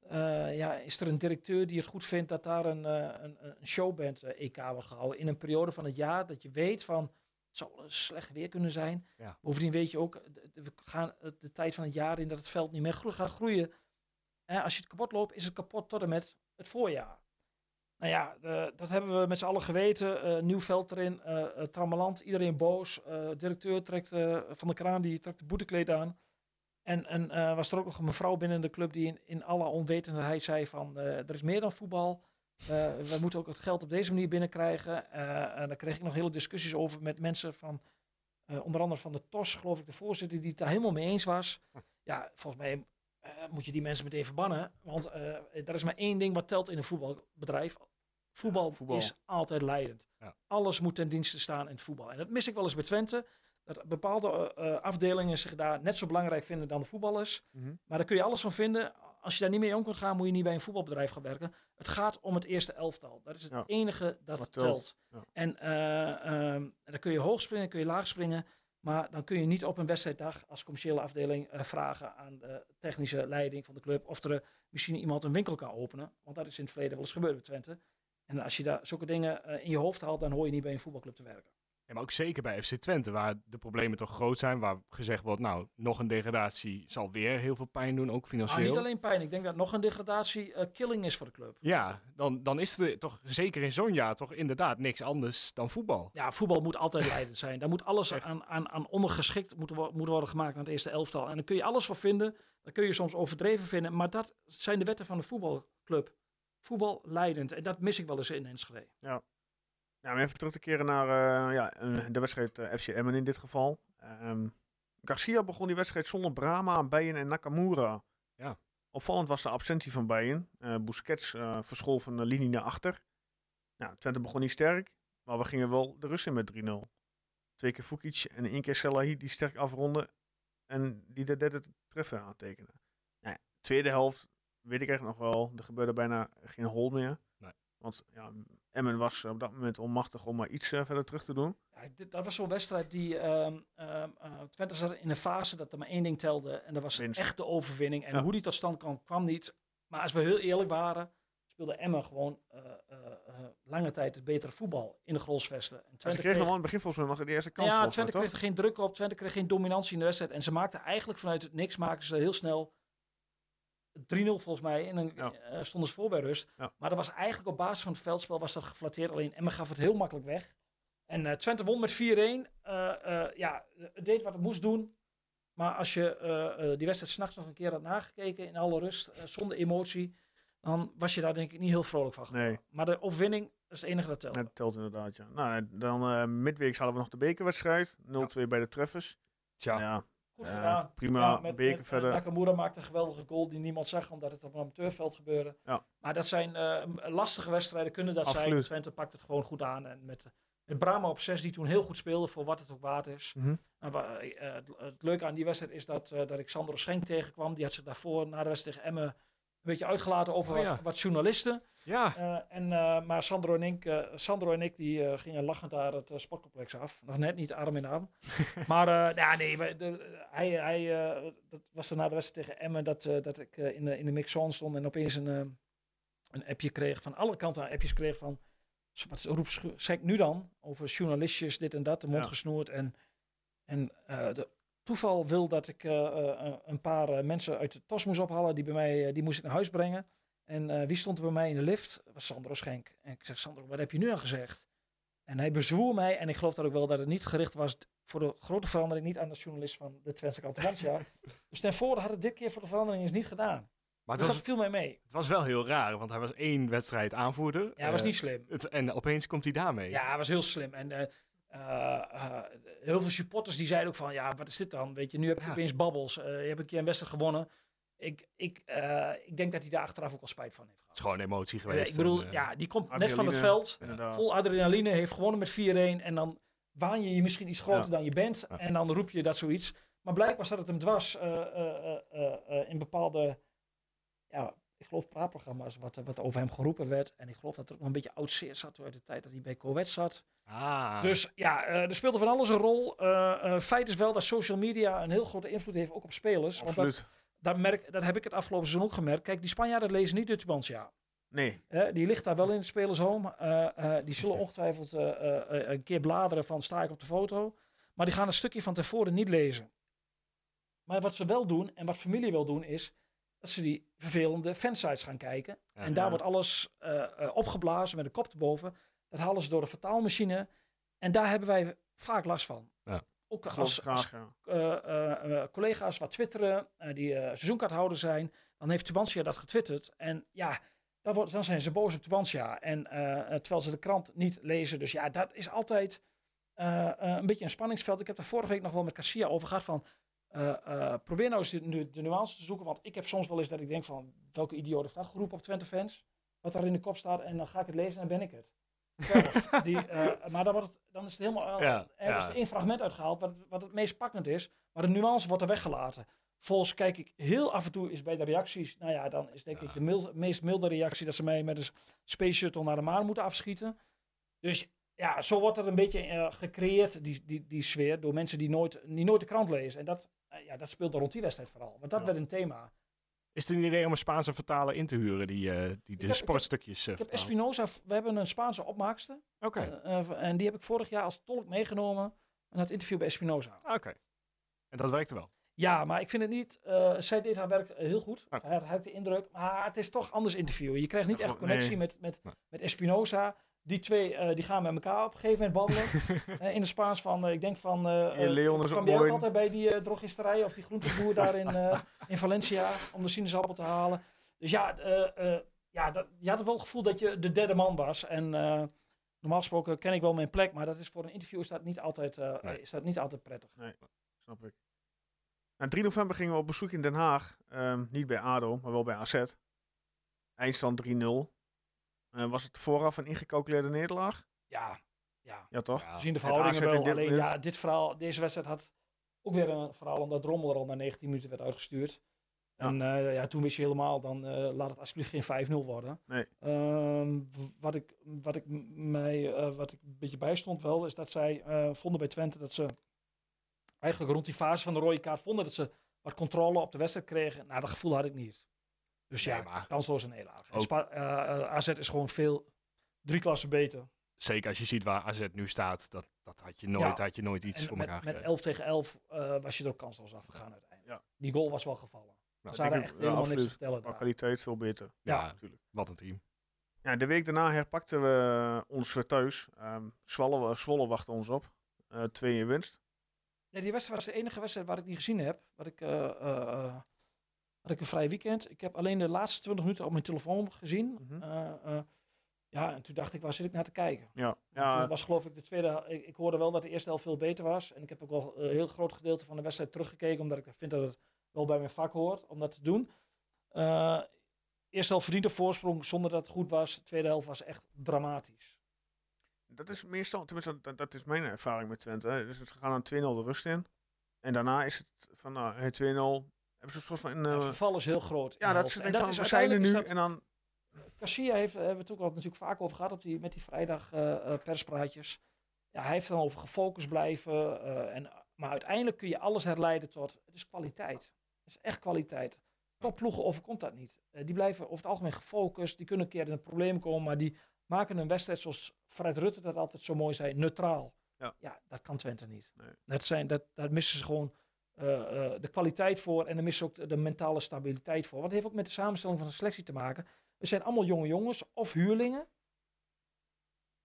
eh, ja, is er een directeur die het goed vindt dat daar een, eh, een, een showband eh, EK wordt gehouden. In een periode van het jaar dat je weet van, zou wel eens slecht weer kunnen zijn. Ja. Bovendien weet je ook, we gaan het- de tijd van het jaar in dat het veld niet meer groe- gaat groeien. Als je het kapot loopt, is het kapot tot en met het voorjaar. Nou ja, de- dat hebben we met z'n allen geweten. Eh, nieuw veld erin, eh eh, trammeland, iedereen boos. Eh, directeur trekt eh, van de kraan, die trekt de boetekleed aan. En, en eh, was er ook nog een mevrouw binnen de club die in, in alle onwetendheid zei van, eh, er is meer dan voetbal. Eh, we moeten ook het geld op deze manier binnenkrijgen. Eh, en daar kreeg ik nog hele discussies over met mensen van, eh, onder andere van de TOS, geloof ik, de voorzitter, die het daar helemaal mee eens was. Ja, volgens mij eh, moet je die mensen meteen verbannen. Want eh er is maar één ding wat telt in een voetbalbedrijf. Voetbal, voetbal. is altijd leidend. Ja. Alles moet ten dienste staan in het voetbal. En dat mis ik wel eens bij Twente. Dat bepaalde eh, eh, afdelingen zich daar net zo belangrijk vinden dan de voetballers. Mhm. Maar daar kun je alles van vinden. Als je daar niet mee om kunt gaan, moet je niet bij een voetbalbedrijf gaan werken. Het gaat om het eerste elftal. Dat is het Ja. enige dat telt. En eh, ehm, dan kun je hoog springen, kun je laag springen. Maar dan kun je niet op een wedstrijddag als commerciële afdeling eh, vragen aan de technische leiding van de club of er eh, misschien iemand een winkel kan openen. Want dat is in het verleden wel eens gebeurd bij Twente. En als je daar zulke dingen eh, in je hoofd haalt, dan hoor je niet bij een voetbalclub te werken. Ja, maar ook zeker bij FC Twente, waar de problemen toch groot zijn. Waar gezegd wordt, nou, nog een degradatie zal weer heel veel pijn doen, ook Nou, financieel. niet alleen pijn. Ik denk dat nog een degradatie eh, killing is voor de club. Ja, dan, dan is er toch zeker in zo'n jaar toch inderdaad niks anders dan voetbal. Ja, voetbal moet altijd leidend zijn. Daar moet alles aan, aan, aan ondergeschikt moeten, wo- moeten worden gemaakt aan het eerste elftal. En daar kun je alles voor vinden. Daar kun je soms overdreven vinden. Maar dat zijn de wetten van de voetbalclub. Voetbal leidend. En dat mis ik wel eens in Enschede. Ja, om even terug te keren naar eh, ja, eh, de wedstrijd eh, FC Emmen in dit geval. Ehm, Garcia begon die wedstrijd zonder Brahma, Bijen en Nakamura. Ja. Opvallend was de absentie van Bijen. Eh Busquets verschool van de linie naar achter. Nou, Twente begon niet sterk, maar we gingen wel de rust in met 3-0. Twee keer Fukic en één keer Selahi die sterk afronden en die de derde treffer aantekenen. Nou tweede helft weet ik echt nog wel, er gebeurde bijna geen hol meer. Want ja, Emmen was op dat moment onmachtig om maar iets eh, verder terug te doen. Ja, dit, dat was zo'n wedstrijd die... ehm, eh, Twente zat in een fase dat er maar één ding telde. En dat was Winst. echt de overwinning. En Ja. hoe die tot stand kwam, kwam niet. Maar als we heel eerlijk waren... speelde Emmen gewoon eh, lange tijd het betere voetbal in de Grolsvesten. En En ze Twente kregen kreeg- nog aan het begin volgens mij nog de eerste kans. ja, Twente kreeg er geen druk op. Twente kreeg geen dominantie in de wedstrijd. En ze maakten eigenlijk vanuit het niks maakten ze heel snel 3-0 volgens mij. En dan Ja. eh, stonden ze voor bij rust. Ja. Maar dat was eigenlijk op basis van het veldspel was dat geflatteerd. Alleen Emmen gaf het heel makkelijk weg. En eh, Twente won met 4-1. Eh, eh, ja, het deed wat het moest doen. Maar als je die wedstrijd s'nachts nog een keer had nagekeken in alle rust, zonder emotie, dan was je daar denk ik niet heel vrolijk van. Nee. Maar de overwinning is het enige dat telt. Dat telt inderdaad, ja. Nou, dan eh midweeks hadden we nog de bekerwedstrijd. 0-2 bij de treffers. Tja, Ja, Goed gedaan. prima, Ja, met, beker met, verder. Nakamura maakte een geweldige goal die niemand zag, omdat het op een amateurveld gebeurde. Ja. Maar dat zijn eh, lastige wedstrijden, kunnen dat zijn. Absoluut. Twente pakt het gewoon goed aan. En met, met Brahma op 6, die toen heel goed speelde, voor wat het ook waard is. Mhm. En eh, het, het leuke aan die wedstrijd is dat, eh, dat ik Sandro Schenk tegenkwam. Die had zich daarvoor, na de wedstrijd tegen Emmen, beetje uitgelaten over Oh, ja. wat, wat journalisten. ja. Eh, en, eh, maar Sandro en ik, eh, Sandro en ik die, gingen lachend daar het sportcomplex af. Nog net niet arm in arm. <laughs> maar ja, nee, wij- de, hij, hij, dat was er na de wedstrijd tegen Emmen dat, dat ik in, de, in de mixzone stond en opeens een, een appje kreeg van alle kanten appjes kreeg van wat Schenk nu dan over journalistjes dit en dat de mond Ja. gesnoerd en en de toeval wil dat ik eh, eh, een paar eh, mensen uit de TOS moest ophalen die bij mij eh, die moest ik naar huis brengen en eh, wie stond er bij mij in de lift? Dat was Sandro Schenk. En ik zeg, Sandro, wat heb je nu al gezegd? En hij bezwoer mij, en ik geloof dat ook wel dat het niet gericht was voor de grote verandering, niet aan de journalist van de Twentse Kantomansja. <laughs> dus ten voorde had het dit keer voor de verandering eens niet gedaan. Maar Dus het dat was, viel mij mee. het was wel heel raar, want hij was één wedstrijd aanvoerder. Ja, dat was Eh, niet slim. het, en opeens komt hij daarmee. Ja, hij was heel slim. En eh, eh, eh, heel veel supporters die zeiden ook van, ja, wat is dit dan? Weet je, nu heb je Ja. opeens babbels. Eh, je hebt een keer een wedstrijd gewonnen. Ik, ik, eh, ik denk dat hij daar achteraf ook al spijt van heeft gehad. Het is gewoon emotie Eh, geweest. ik bedoel, en, eh, ja, die komt net van het veld. Vol adrenaline, heeft gewonnen met 4-1. En dan waan je je misschien iets groter Ja. dan je bent. Ja. En dan roep je dat zoiets. Maar blijkbaar zat het hem dwars eh, eh, eh, eh, eh, in bepaalde, ja, ik geloof praatprogramma's wat, wat over hem geroepen werd. En ik geloof dat er ook nog een beetje oud zeer zat uit de tijd dat hij bij Coët zat. Ah, Dus ja, eh, er speelde van alles een rol. Eh, eh, feit is wel dat social media een heel grote invloed heeft, ook op spelers. Want dat, Absoluut. dat, merk, dat heb ik het afgelopen seizoen ook gemerkt. Kijk, die Spanjaarden lezen niet de Tubantia. Nee. Hè, die ligt daar wel in het spelershome. Die zullen ongetwijfeld een keer bladeren van sta ik op de foto. Maar die gaan een stukje van tevoren niet lezen. Maar wat ze wel doen en wat familie wil doen is dat ze die vervelende fansites gaan kijken. Ja. en daar Ja. wordt alles eh, eh, opgeblazen met een kop erboven. Dat halen ze door de vertaalmachine. En daar hebben wij vaak last van. Ja. Ook als, als eh, eh, eh, collega's wat twitteren, eh, die eh seizoenkaarthouder zijn, dan heeft Tubantia dat getwitterd. En ja, dan, wordt, dan zijn ze boos op Tubantia. En terwijl ze de krant niet lezen. Dus ja, dat is altijd eh, eh, een beetje een spanningsveld. Ik heb daar vorige week nog wel met Cassia over gehad van. Eh, eh, probeer nou eens de, nu- de nuance te zoeken. Want ik heb soms wel eens dat ik denk van welke idioot dat geroepen op Twente fans. Wat daar in de kop staat. En dan ga ik het lezen en dan ben ik het. <laughs> Die, eh, maar dan, wordt het, dan is het helemaal Ja, er is ja. één fragment uitgehaald wat, wat het meest pakkend is. Maar de nuance wordt er weggelaten. Volgens kijk ik heel af en toe is bij de reacties. Nou ja, dan is denk ik de mild- meest milde reactie dat ze mij met een space shuttle naar de maan moeten afschieten. Dus ja, zo wordt er een beetje eh, gecreëerd, die, die, die sfeer, door mensen die nooit, die nooit de krant lezen. En dat, eh, ja, dat speelde rond die wedstrijd vooral. Want dat Ja. werd een thema. Is het een idee om een Spaanse vertaler in te huren die, eh, die de heb- ik sportstukjes Ik heb vertaalt? Espinoza, we hebben een Spaanse opmaakster. Oké, en die heb ik vorig jaar als tolk meegenomen. En dat interview bij Espinoza. oké. En dat werkte wel. Ja, maar ik vind het niet. zij deed haar werk heel goed. Ah. Hij had de indruk. Maar het is toch anders interviewen. Je krijgt niet echt connectie nee. met, met, Nee. met Espinoza. Die twee eh, die gaan met elkaar op een gegeven moment wandelen. <laughs> Eh, in de Spaans van, eh, ik denk van. Ja, Leon is kwam ook altijd bij die drogisterij of die groenteboer <laughs> daar in, in Valencia om de sinaasappel te halen. Dus ja, ja dat, je had wel het gevoel dat je de derde man was. En normaal gesproken ken ik wel mijn plek, maar dat is voor een interview is dat niet altijd, Nee. is dat niet altijd prettig. Snap ik. Nou, 3 november gingen we op bezoek in Den Haag. Ehm, niet bij ADO, maar wel bij AZ. Eindstand 3-0. Eh, was het vooraf een ingecalculeerde nederlaag? Ja, ja. Ja, toch? Ja. gezien de verhoudingen wel. dit Alleen ja, dit verhaal, deze wedstrijd had ook weer een verhaal omdat Drommel er al na 19 minuten werd uitgestuurd. Ja. En eh, ja, toen wist je helemaal, dan eh, laat het alsjeblieft geen 5-0 worden. Nee. Ehm, wat, ik, wat, ik mij, eh, wat ik een beetje bijstond wel, is dat zij eh, vonden bij Twente dat ze eigenlijk rond die fase van de rode kaart vonden dat ze wat controle op de wedstrijd kregen. Nou, dat gevoel had ik niet. Dus ja, maar- kansloos. En Ook- Spa- eh, eh, AZ is gewoon veel, drie klassen beter. Zeker als je ziet waar AZ nu staat, dat, dat had, je nooit, Ja. had je nooit iets En voor met, elkaar met gekregen. 11 tegen 11 eh, was je er ook kansloos afgegaan uiteindelijk. Ja. Die goal was wel gevallen. Nou, Ze hadden echt ik- ja, helemaal niks te absoluut. vertellen Qua daar. kwaliteit veel beter. Ja, natuurlijk. wat een team. Ja, de week daarna herpakten we ons weer thuis. Ehm Zwolle, Zwolle wachtte ons op. Eh twee in winst. Nee, die wedstrijd was de enige wedstrijd waar ik niet gezien heb. Wat ik, eh, eh, eh, had ik een vrij weekend. Ik heb alleen de laatste 20 minuten op mijn telefoon gezien. Mhm. Eh, eh, ja, en toen dacht ik, waar zit ik naar te kijken? Ja, Toen ja was geloof ik de tweede, ik, ik hoorde wel dat de eerste helft veel beter was. En ik heb ook wel een heel groot gedeelte van de wedstrijd teruggekeken, omdat ik vind dat het wel bij mijn vak hoort om dat te doen. Eh eerste helft verdiende voorsprong zonder dat het goed was. De tweede helft was echt dramatisch. dat is meestal, tenminste, dat, dat is mijn ervaring met Twente. hè. Dus ze gaan dan 2-0 de rust in. En daarna is het van nou, hey, 2-0. Hebben ze een soort van. Het eh, verval is heel groot. ja, dat ze En van, is we zijn er nu. is dat- En dan, Garcia heeft, hebben we het ook al natuurlijk vaak over gehad op die, met die vrijdag eh, eh, perspraatjes. Ja, hij heeft dan over gefocust blijven. eh, en, maar uiteindelijk kun je alles herleiden tot, het is kwaliteit. Het is echt kwaliteit. Topploegen overkomt dat niet. Eh, die blijven over het algemeen gefocust. Die kunnen een keer in een probleem komen, maar die maken een wedstrijd zoals Fred Rutte dat altijd zo mooi zei, neutraal. Ja. dat kan Twente niet. Nee. Dat zijn, dat, daar missen ze gewoon eh, eh, de kwaliteit voor en dan ze ook de, de mentale stabiliteit voor. Want het heeft ook met de samenstelling van de selectie te maken. Het zijn allemaal jonge jongens of huurlingen.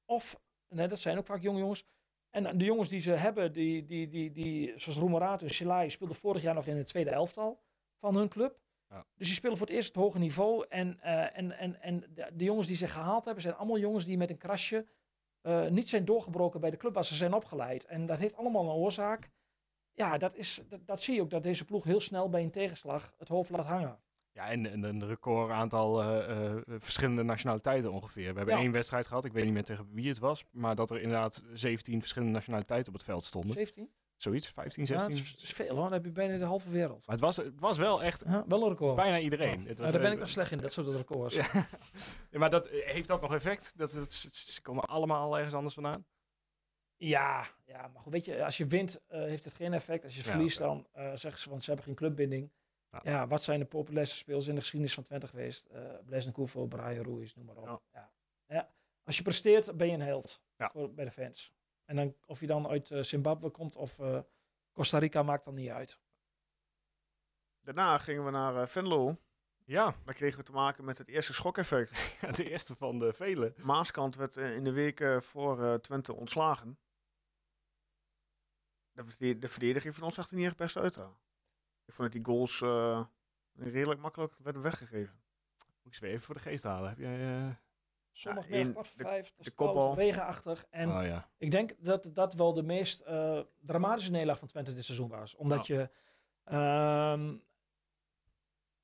Of, nee, dat zijn ook vaak jonge jongens. En de jongens die ze hebben, die, die, die, die, zoals Roemerato en Silai, speelden vorig jaar nog in het tweede elftal van hun club. Ja. Dus die spelen voor het eerst het hoge niveau. En, eh, en, en, en de, de jongens die ze gehaald hebben, zijn allemaal jongens die met een krasje niet zijn doorgebroken bij de club waar ze zijn opgeleid. En dat heeft allemaal een oorzaak. Ja, dat, is, dat, dat zie je ook, dat deze ploeg heel snel bij een tegenslag het hoofd laat hangen. Ja, en, en een record aantal eh, eh, verschillende nationaliteiten ongeveer. We hebben Ja. één wedstrijd gehad, ik weet niet meer tegen wie het was, maar dat er inderdaad 17 verschillende nationaliteiten op het veld stonden. 17? Zoiets, 15, Ja, 16. dat is, veel hoor, dan heb je bijna de halve wereld. Maar het was, het was wel echt Ja, wel een record. bijna iedereen. Ja. Het Ja, was, daar ben eh, ik nog slecht in, dat soort records. Ja. <laughs> Ja, maar dat, eh, heeft dat nog effect? Dat het, ze komen allemaal ergens anders vandaan? Ja, ja, maar goed, weet je, als je wint eh, heeft het geen effect. Als je Ja, verliest, dan eh, zeggen ze, want ze hebben geen clubbinding. Ja. Ja. wat zijn de populairste spelers in de geschiedenis van Twente geweest? Uh, Blaise Koevo, Brian Ruiz, noem maar op. Ja. Ja. Ja. Als je presteert, ben je een held Ja. voor, bij de fans. En dan, of je dan uit eh, Zimbabwe komt of eh, Costa Rica, maakt dan niet uit. Daarna gingen we naar eh, Venlo. Ja, Daar kregen we te maken met het eerste schokeffect. <laughs> de eerste van de vele. Maaskant werd eh, in de weken voor eh, Twente ontslagen. De, verde- de verdediging van ons zag er niet echt best uit. hè. Ik vond dat die goals eh, redelijk makkelijk werden weggegeven. Moet ik ze weer even voor de geest halen. Heb jij... eh, Zondagmiddag in kwart voor de- vijf, het de kopbal. regenachtig. En oh ja. ik denk dat dat wel de meest eh, dramatische nederlaag van Twente dit seizoen was. Omdat je... ehm,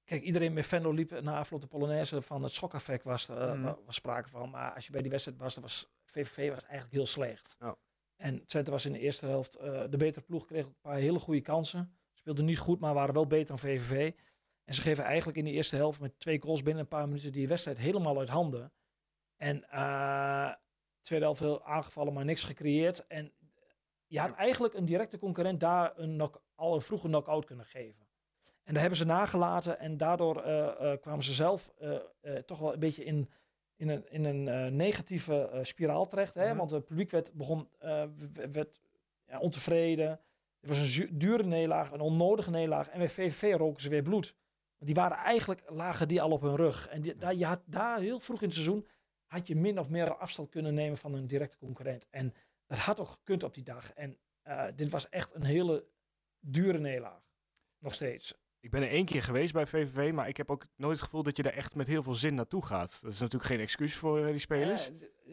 kijk, iedereen bij Venlo liep na afloop de Polonaise van het schokeffect was, Mhm. wa- was sprake van. Maar als je bij die wedstrijd was, dan was VVV was eigenlijk heel slecht. Ja. En Twente was in de eerste helft eh, de betere ploeg, kreeg een paar hele goede kansen. Speelde niet goed, maar waren wel beter dan VVV. En ze geven eigenlijk in de eerste helft met twee goals binnen een paar minuten die wedstrijd helemaal uit handen. En eh tweede helft heel aangevallen, maar niks gecreëerd. En je had eigenlijk een directe concurrent daar een knock, al een vroege knock-out kunnen geven. En daar hebben ze nagelaten en daardoor eh, kwamen ze zelf toch wel een beetje in, in een, in een eh, negatieve eh, spiraal terecht. Hè? Mhm. Want het publiek werd, begon, eh, werd ja, ontevreden. Het was een dure nederlaag, een onnodige nederlaag. En bij VVV roken ze weer bloed. Want die waren eigenlijk, lagen die al op hun rug. En die, daar, je had daar heel vroeg in het seizoen, had je min of meer afstand kunnen nemen van een directe concurrent. En dat had toch gekund op die dag. En dit was echt een hele dure nederlaag. Nog steeds. Ik ben er één keer geweest bij VVV, maar ik heb ook nooit het gevoel dat je daar echt met heel veel zin naartoe gaat. Dat is natuurlijk geen excuus voor eh, die spelers.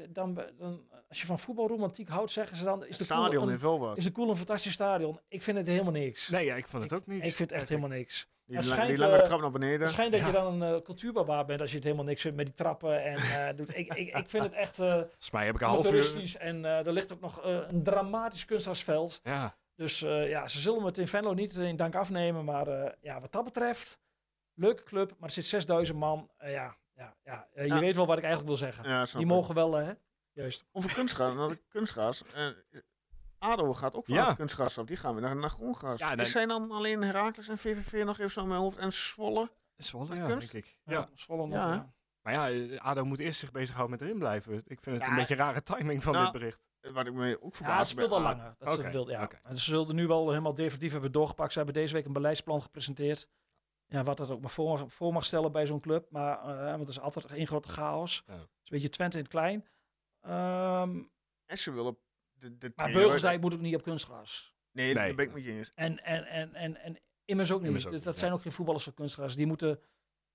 Dan, dan, als je van voetbalromantiek houdt, zeggen ze dan... Is Het de stadion in een, Velbad. is de Koel een fantastisch stadion? Ik vind het helemaal niks. nee, ja, ik vond het ook niet. ik vind het echt helemaal niks. Die, het schijnt, die lange eh, trap naar beneden. Het schijnt dat Ja. je dan een uh, cultuurbarbaar bent als je het helemaal niks vindt met die trappen. En, <laughs> doet. Ik, ik, ik vind het echt Volgens mij heb ik een half uur... En er ligt ook nog een dramatisch kunstgrasveld. Ja, Dus eh, ja, ze zullen me het in Venlo niet in dank afnemen. Maar eh, ja, wat dat betreft, leuke club. Maar er zit 6000 man. Eh, ja, ja, ja. Je Ja. weet wel wat ik eigenlijk wil zeggen. Ja, Die ik. mogen wel, hè? Juist. Over naar kunstgras. eh, ADO gaat ook van Ja. het kunstgras op. Die gaan weer naar, naar groengras. Ja, dan- zijn dan alleen Herakles en VVV nog even zo in mijn hoofd. En Zwolle. Zwolle, ja, kunst? denk ik. Ja, Ja. Zwolle nog, Ja. Maar ja, ADO moet eerst zich bezighouden met erin blijven. Ik vind het Ja, een beetje rare timing van nou, dit bericht. Wat ik me ook Ja, het speelt al bij A- langer. Dat ze het ja. En ze zullen nu wel helemaal definitief hebben doorgepakt. Ze hebben deze week een beleidsplan gepresenteerd. Ja, wat dat ook maar voor, voor mag stellen bij zo'n club. Maar eh, want het is altijd één grote chaos. Ja. Het is een beetje Twente in het klein. Ehm, En ze willen de, de maar moet ook niet op kunstgras. Nee, Nee. dat ben ik met je eens. En, en, en, en, en Immers ook niet. Immers ook Dus niet, dat ja. zijn ook geen voetballers voor kunstgras. Die moeten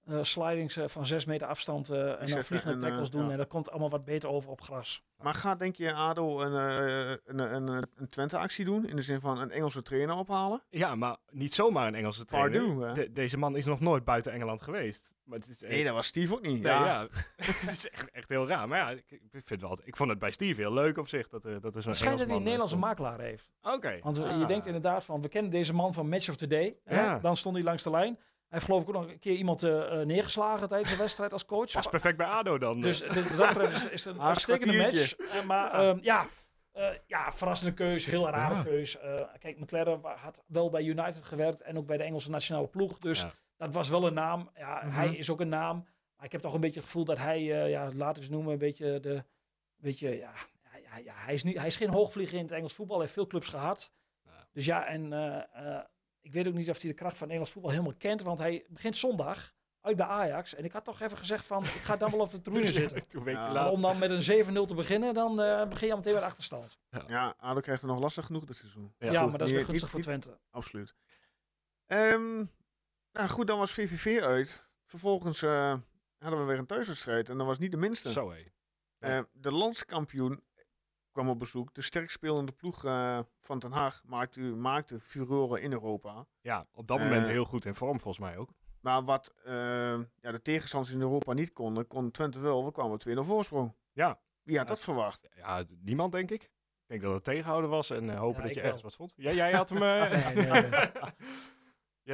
eh, slidings eh, van zes meter afstand eh, en dan vliegende en, tackles doen. ja. En dat komt allemaal wat beter over op gras. Maar gaat denk je ADO een, eh, een, een, een, Twente-actie doen? In de zin van een Engelse trainer ophalen? Ja, maar niet zomaar een Engelse trainer. Pardon, hè? De- deze man is nog nooit buiten Engeland geweest. Maar het is Nee, dat was Steve ook niet. Nee, ja. ja. <laughs> het is echt, echt heel raar. Maar ja, ik, ik, vind wel, ik vond het bij Steve heel leuk op zich. Dat, er dat er zo'n Het schijnt dat hij een Nederlandse makelaar heeft. Oké. Want we- Ah. je denkt inderdaad van, we kennen deze man van Match of the Day. hè? Ja. Dan stond hij langs de lijn. Hij heeft geloof ik ook nog een keer iemand eh, eh, neergeslagen tijdens de wedstrijd als coach. Pas perfect bij ADO dan. Dus dus wat dat betreft is, is het een uitstekende match. Eh, maar ehm, ja, eh, ja, verrassende keus, heel rare Ja. keus. Eh, kijk, McLaren had wel bij United gewerkt en ook bij de Engelse nationale ploeg. Dus Ja. dat was wel een naam. Ja, Mhm. Hij is ook een naam. Maar ik heb toch een beetje het gevoel dat hij, eh, ja, laten we noemen, een beetje de... Beetje, ja, ja, ja, ja, hij, is niet, hij is geen hoogvlieger in het Engels voetbal. Hij heeft veel clubs gehad. Ja. Dus ja, en eh, eh, ik weet ook niet of hij de kracht van Nederlands voetbal helemaal kent. Want hij begint zondag uit bij Ajax. En ik had toch even gezegd van, ik ga dan wel op de tribune <laughs> zitten. Toen Ja. om dan met een 7-0 te beginnen, dan eh, begin je al meteen weer achterstand. Ja, ADO krijgt er nog lastig genoeg dit seizoen. Ja, maar dat is weer gunstig niet- voor Twente. Absoluut. Ehm, nou goed, dan was VVV uit. Vervolgens eh, hadden we weer een thuiswedstrijd. En dat was niet de minste. Zo hé. Eh, de landskampioen kwam op bezoek. De sterk spelende ploeg eh, van Den Haag maakte, maakte furoren in Europa. Ja, op dat moment Eh, heel goed in vorm volgens mij ook. Maar wat eh, ja, de tegenstanders in Europa niet konden, kon Twente wel. We kwamen 2-0 voorsprong. Ja. Wie had Ja. dat verwacht? Ja, niemand denk ik. Ik denk dat het tegenhouden was en hopen Ja, dat je wel. ergens wat vond. Ja, jij had hem... eh <laughs> Nee, nee, nee. <laughs>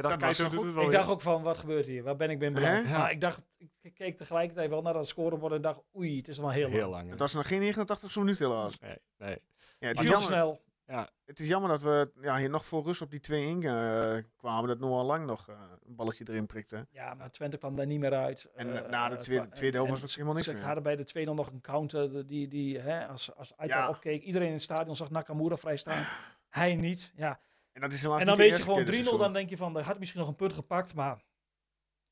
Dat was goed? wel Ik dacht ook van, wat gebeurt hier? Waar ben ik ben beland? Ja. Maar ik dacht, ik keek tegelijkertijd wel naar dat scorebord en dacht, oei, het is nog wel heel, heel lang. Het was nog geen 89 minuten helaas. Nee, nee. Ja, het is jammer. snel. Ja. Het is jammer dat we ja, hier nog voor rust op die 2-1 eh, kwamen. Dat Noah Lang nog eh, een balletje erin prikte. Ja, maar Twente kwam daar niet meer uit. En Eh, na de tweede, tweede helft was het helemaal niks Ze meer. hadden bij de tweede nog een counter die, die hè, als, als Aita Ja. opkeek, iedereen in het stadion zag Nakamura vrij staan. Hij niet. Ja. En dat is En dan weet je gewoon keer 3-0, dit seizoen. dan denk je van, hij had misschien nog een punt gepakt, maar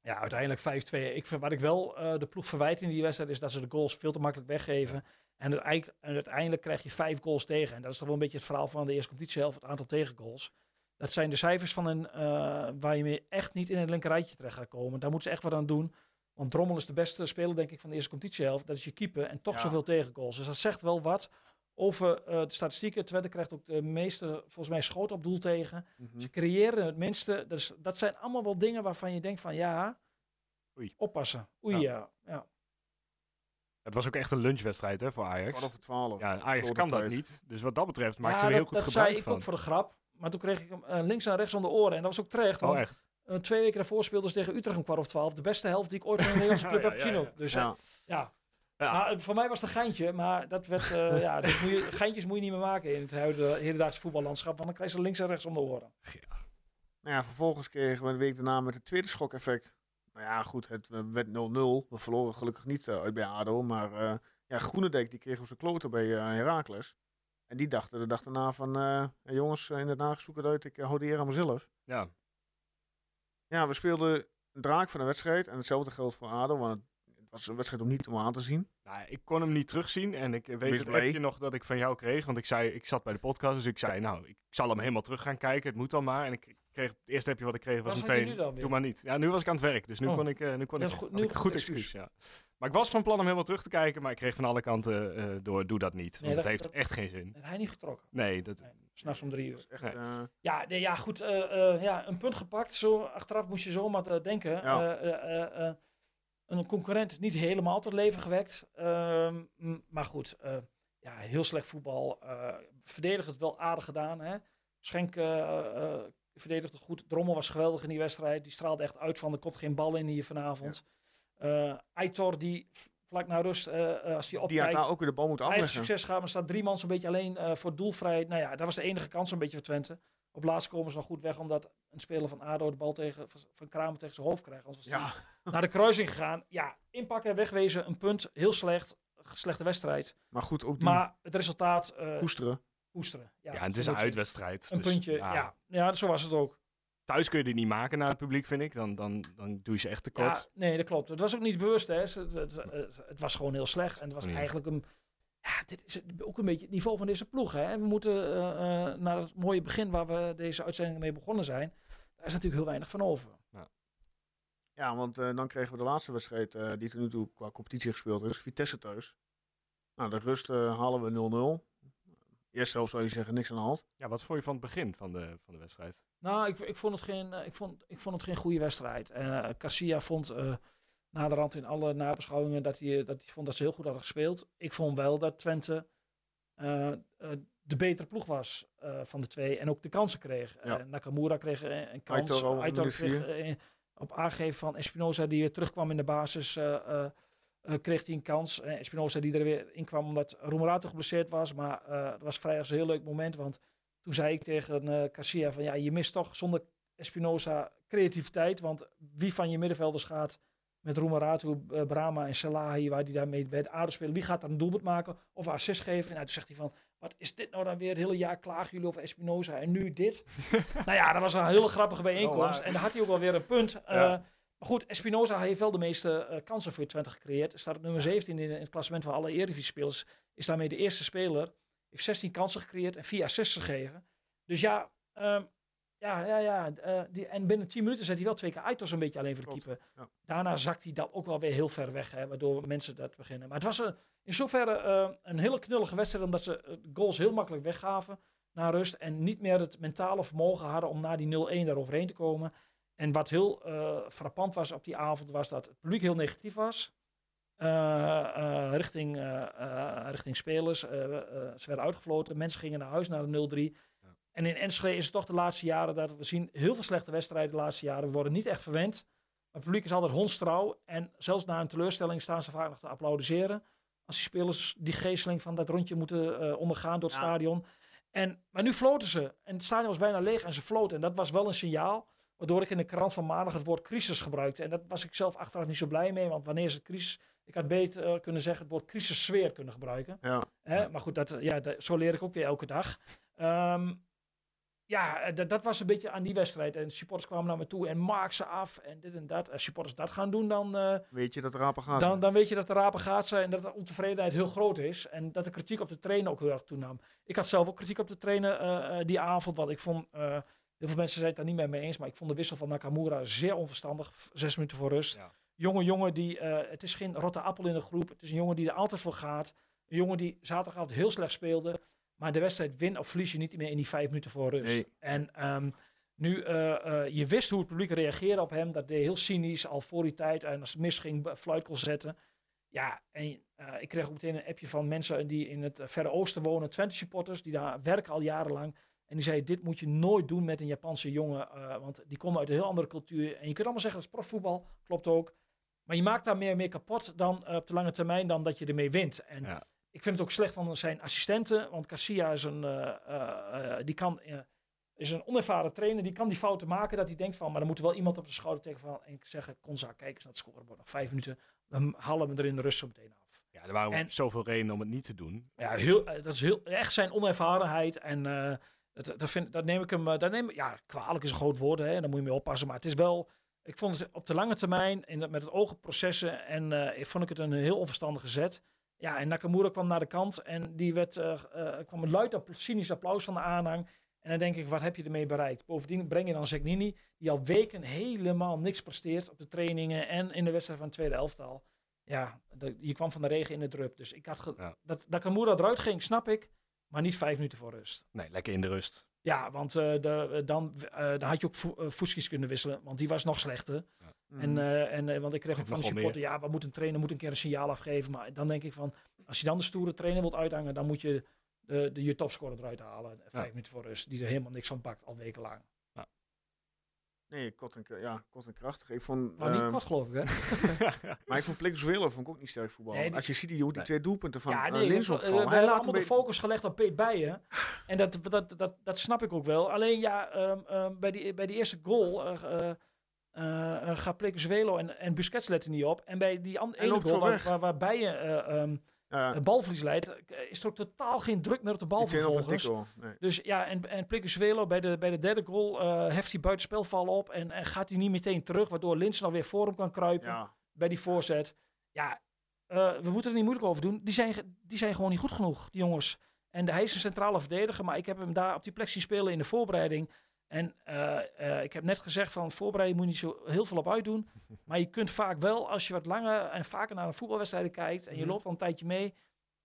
ja, uiteindelijk 5-2. Ik wat ik wel eh, de ploeg verwijt in die wedstrijd is dat ze de goals veel te makkelijk weggeven. En, uiteindelijk, en uiteindelijk krijg je vijf goals tegen. En dat is toch wel een beetje het verhaal van de eerste competitiehelft, het aantal tegengoals. Dat zijn de cijfers van een, eh, waar je mee echt niet in het linkerrijtje terecht gaat komen. Daar moeten ze echt wat aan doen. Want Drommel is de beste speler, denk ik, van de eerste competitiehelft. Dat is je keeper en toch Ja. zoveel tegengoals. Dus dat zegt wel wat over eh, de statistieken. Twente krijgt ook de meeste, volgens mij, schoten op doel tegen. Mhm. Ze creëren het minste. Dat, dat zijn allemaal wel dingen waarvan je denkt van ja, Oei. oppassen. Oei, ja. ja. Het was ook echt een lunchwedstrijd hè, voor Ajax. Kwart over twaalf. Ja, Ajax kan dat niet. Dus wat dat betreft maakt Ja, ze er heel dat, goed dat gebruik zei ik van. ook voor de grap. Maar toen kreeg ik hem eh, links en rechts om de oren. En dat was ook terecht. Oh, Want echt? eh, twee weken daarvoor speelden ze tegen Utrecht om kwart over twaalf. De beste helft die ik ooit van een Nederlandse <laughs> club Ja, heb ja, gezien. Dus ja. Ja. ja. Ja. Voor mij was het een geintje. Maar dat werd, eh, <laughs> ja, dat moet je, geintjes moet je niet meer maken in het huidige hedendaagse voetballandschap. Want dan krijg je ze links en rechts om de oren. Nou ja, vervolgens kregen we een week daarna met het tweede schokeffect. Nou ja, goed, het eh, werd 0-0. We verloren gelukkig niet eh, uit bij ADO. Maar eh ja, Groenendijk die kreeg op zijn kloten bij eh Heracles. En die dachten de dag daarna van... eh, "Hey, jongens, in zoek het uit. Ik hou de eer aan mezelf. Ja. Ja, we speelden een draak van de wedstrijd. En hetzelfde geldt voor ADO. Want het, het was een wedstrijd om niet om aan te zien. Nou, ik kon hem niet terugzien en ik weet het appje nog dat ik van jou kreeg. Want ik zei, ik zat bij de podcast, dus ik zei, nou, ik zal hem helemaal terug gaan kijken. Het moet dan maar. En ik kreeg, het eerste appje wat ik kreeg was je meteen, nu dan weer? doe maar niet. Ja, nu was ik aan het werk, dus nu Oh. kon ik, eh, nu kon Ja, ik, goed- nu ik goed excuus. excuus. Ja. Maar ik was van plan om helemaal terug te kijken, maar ik kreeg van alle kanten eh, door, doe dat niet. Want Nee, het dat- heeft dat- echt geen zin. En hij niet getrokken. Nee, dat, Nee, S'nachts om drie uur. Echt, Nee. eh, Ja, nee, ja goed. eh, eh, ja, een punt gepakt. Zo, achteraf moest je zomaar eh, denken. Ja. Een concurrent is niet helemaal tot leven gewekt. Ehm, maar goed, eh, ja, heel slecht voetbal. eh verdedig het wel aardig gedaan. Hè? Schenk eh, verdedigde goed. Drommel was geweldig in die wedstrijd. Die straalde echt uit van er komt geen bal in hier vanavond. Aitor die vlak na rust, als hij die had daar ook weer de bal moeten eigen afleggen. succes gaat, maar staat drie man zo'n beetje alleen voor het doel vrij. Nou ja, dat was de enige kans een beetje voor Twente. Op laatst komen ze nog goed weg, omdat een speler van ADO de bal tegen, van Kramer tegen zijn hoofd krijgt. Anders was Ja. naar de kruising gegaan. Ja, inpakken en wegwezen, een punt. Heel slecht, slechte wedstrijd. Maar goed, ook die Maar het resultaat eh koesteren. koesteren. ja, en het is een uitwedstrijd. Een dus, puntje, ja. ja. ja. zo was het ook. Thuis kun je dit niet maken naar het publiek, vind ik. Dan, dan, dan doe je ze echt tekort. Ja, nee, dat klopt. Het was ook niet bewust, hè. Het, het, het, het was gewoon heel slecht. En het was Nee. eigenlijk een... Ja, dit is ook een beetje het niveau van deze ploeg, hè. We moeten eh, eh, naar het mooie begin waar we deze uitzending mee begonnen zijn. Daar is natuurlijk heel weinig van over. Ja, want eh, dan kregen we de laatste wedstrijd eh, die tot nu toe qua competitie gespeeld is. Vitesse thuis. Nou, de rust halen we 0-0. Eerst zelf zou je zeggen, niks aan de hand. Ja, wat vond je van het begin van de, van de wedstrijd? Nou, ik, ik, vond het geen, ik, vond, ik vond het geen goede wedstrijd. En eh Casilla vond eh naderhand in alle nabeschouwingen dat hij, dat hij vond dat ze heel goed hadden gespeeld. Ik vond wel dat Twente eh, eh, de betere ploeg was eh, van de twee en ook de kansen kreeg. Ja. Nakamura kreeg een kans. Aitor kreeg op aangeven van Espinoza die weer terugkwam in de basis. kreeg hij een kans. Espinoza die er weer in kwam omdat Roemerato geblesseerd was. Maar dat was vrij als een heel leuk moment. Want toen zei ik tegen Casilla van ja, je mist toch zonder Espinoza creativiteit. Want wie van je middenvelders gaat met Roemeratu, uh, Brahma en Salahi, waar die daarmee bij de aarde spelen, wie gaat dan een doelpunt maken of assist geven? En nou, toen zegt hij van, wat is dit nou dan weer? Het hele jaar klagen jullie over Espinoza en nu dit? <laughs> nou ja, dat was een hele grappige bijeenkomst. Oh, en daar had hij ook wel weer een punt. Ja. Uh, maar goed, Espinoza heeft wel de meeste uh, kansen voor Twente gecreëerd. Staat op nummer 17 in, in het klassement van alle Eredivisie-spelers. Is daarmee de eerste speler. Heeft 16 kansen gecreëerd en 4 assists gegeven. Dus ja, um, ja, ja, ja. Uh, die, en binnen 10 minuten zet hij wel twee keer Aitos een beetje alleen voor de Klopt, keeper. ja. Daarna zakt hij dat ook wel weer heel ver weg, hè, waardoor mensen dat beginnen. Maar het was een, in zoverre uh, een hele knullige wedstrijd, omdat ze goals heel makkelijk weggaven na rust. En niet meer het mentale vermogen hadden om na die 0-1 daaroverheen te komen. En wat heel uh, frappant was op die avond, was dat het publiek heel negatief was. Richting, richting spelers. ze werden uitgefloten. Mensen gingen naar huis naar de 0-3. Ja. En in Enschede is het toch de laatste jaren dat we zien heel veel slechte wedstrijden de laatste jaren. We worden niet echt verwend. Het publiek is altijd hondstrouw. En zelfs na een teleurstelling staan ze vaak nog te applaudisseren. Als die spelers die geesteling van dat rondje moeten ondergaan door het ja. stadion. En, maar nu floten ze. En het stadion was bijna leeg en ze floten. En dat was wel een signaal. Waardoor ik in de krant van maandag het woord crisis gebruikte. En dat was ik zelf achteraf niet zo blij mee. Want wanneer is het crisis? Ik had beter eh, kunnen zeggen het woord crisissfeer kunnen gebruiken. Ja. Hè? Maar goed, dat, ja, dat- zo leer ik ook weer elke dag. Ehm, ja, eh, dat, dat was een beetje aan die wedstrijd. En supporters kwamen naar me toe en maak ze af en dit en dat. Als supporters dat gaan doen, dan, eh, Weet je dat rapen gaat? dan, dan weet je dat de rapen gaat zijn en dat de ontevredenheid heel groot is. En dat de kritiek op de trainer ook heel erg toenam. Ik had zelf ook kritiek op de trainer eh, die avond. Want ik vond, eh, heel veel mensen zijn het daar niet meer mee eens. Maar ik vond de wissel van Nakamura zeer onverstandig. Zes minuten voor rust. Ja. Jonge jongen, die, eh, het is geen rotte appel in de groep. Het is een jongen die er altijd voor gaat. Een jongen die zaterdagavond heel slecht speelde. Maar de wedstrijd win of verlies je niet meer in die vijf minuten voor rust. Nee. En ehm, nu, eh, eh, je wist hoe het publiek reageerde op hem. Dat deed heel cynisch, al voor die tijd. En als het misging, fluit kon zetten. Ja, en eh, ik kreeg ook meteen een appje van mensen die in het Verre Oosten wonen. Twente supporters, die daar werken al jarenlang. En die zeiden, dit moet je nooit doen met een Japanse jongen. want die komen uit een heel andere cultuur. En je kunt allemaal zeggen, dat is profvoetbal. Klopt ook. Maar je maakt daar meer, meer kapot dan op de lange termijn dan dat je ermee wint. En Ja. Ik vind het ook slecht van zijn assistenten. Want Cassia is een, eh, eh, eh, die kan, is een onervaren trainer. Die kan die fouten maken dat hij denkt van... maar dan moet er wel iemand op de schouder tegen van... en zeggen, Konza, kijk eens naar het scorebord. Nog vijf minuten. Dan halen we er in de rust zo meteen af. Ja, er waren En- zoveel redenen om het niet te doen. Ja, heel, dat is heel, echt zijn onervarenheid. En dat, dat, vind, dat neem ik hem... Dat neem, ja, kwalijk is een groot woord, hè. Daar moet je mee oppassen. Maar het is wel... Ik vond het op de lange termijn, in, met het oog op processen... en vond ik het een heel onverstandige zet. Ja, en Nakamura kwam naar de kant en die werd, er kwam een luid cynisch applaus van de aanhang. En dan denk ik, wat heb je ermee bereikt? Bovendien breng je dan Zegnini, die al weken helemaal niks presteert op de trainingen en in de wedstrijd van het tweede elftal. Ja, de- je kwam van de regen in de drup. Dus ik had Ja. dat Nakamura eruit ging, snap ik, maar niet vijf minuten voor rust. Nee, lekker in de rust. Ja, want eh, de, eh, dan, eh, dan had je ook Fu- Fuskis kunnen wisselen, want die was nog slechter. En, eh, en, want ik kreeg ook van de supporter, ja, wat moet een trainer moet een keer een signaal afgeven. Maar dan denk ik van, als je dan de stoere trainer wilt uithangen, dan moet je de, de, je topscorer eruit halen. Vijf minuten voor rust, die er helemaal niks van pakt, al wekenlang. Nee, kort en, ja, kort en krachtig. Ik vond, Maar niet ehm, kort geloof ik, hè? <laughs> maar ik vond Plexuelo vond ik ook niet sterk voetbal. Nee, die- Als je ziet hoe die Nee. twee doelpunten van ja, eh, nee, Lins we, hebben allemaal de focus gelegd op Peet Bijen. En dat, dat, dat, dat snap ik ook wel. Alleen ja, ehm, ehm, bij, die, bij die eerste goal eh, eh, eh, gaat Plekuzuelo en, en Busquets letten niet op. En bij die an- ene loopt goal waar, waar, waar Bijen Ja, het balverlies leidt, eh, is er ook totaal geen druk meer op de bal vervolgens. nee. Dus ja, en, en Plekuzuelo bij de, bij de derde goal eh, heft hij buitenspelval op en, en gaat hij niet meteen terug, waardoor Lins nog weer voor hem kan kruipen Ja, bij die voorzet. Ja, eh, we moeten er niet moeilijk over doen. Die zijn, die zijn gewoon niet goed genoeg, die jongens. En hij is een centrale verdediger, maar ik heb hem daar op die plek zien spelen in de voorbereiding. En eh, eh, ik heb net gezegd van voorbereiding moet je niet zo heel veel op uitdoen. <laughs> Maar je kunt vaak wel, als je wat langer en vaker naar een voetbalwedstrijd kijkt en je Mhm. loopt al een tijdje mee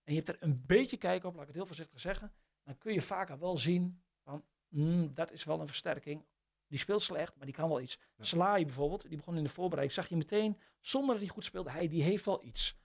en je hebt er een beetje kijk op, laat ik het heel voorzichtig zeggen, dan kun je vaker wel zien van hmm, dat is wel een versterking. Die speelt slecht, maar die kan wel iets. Ja. Slaai bijvoorbeeld, die begon in de voorbereiding, zag je meteen, zonder dat hij goed speelde, hij die heeft wel iets.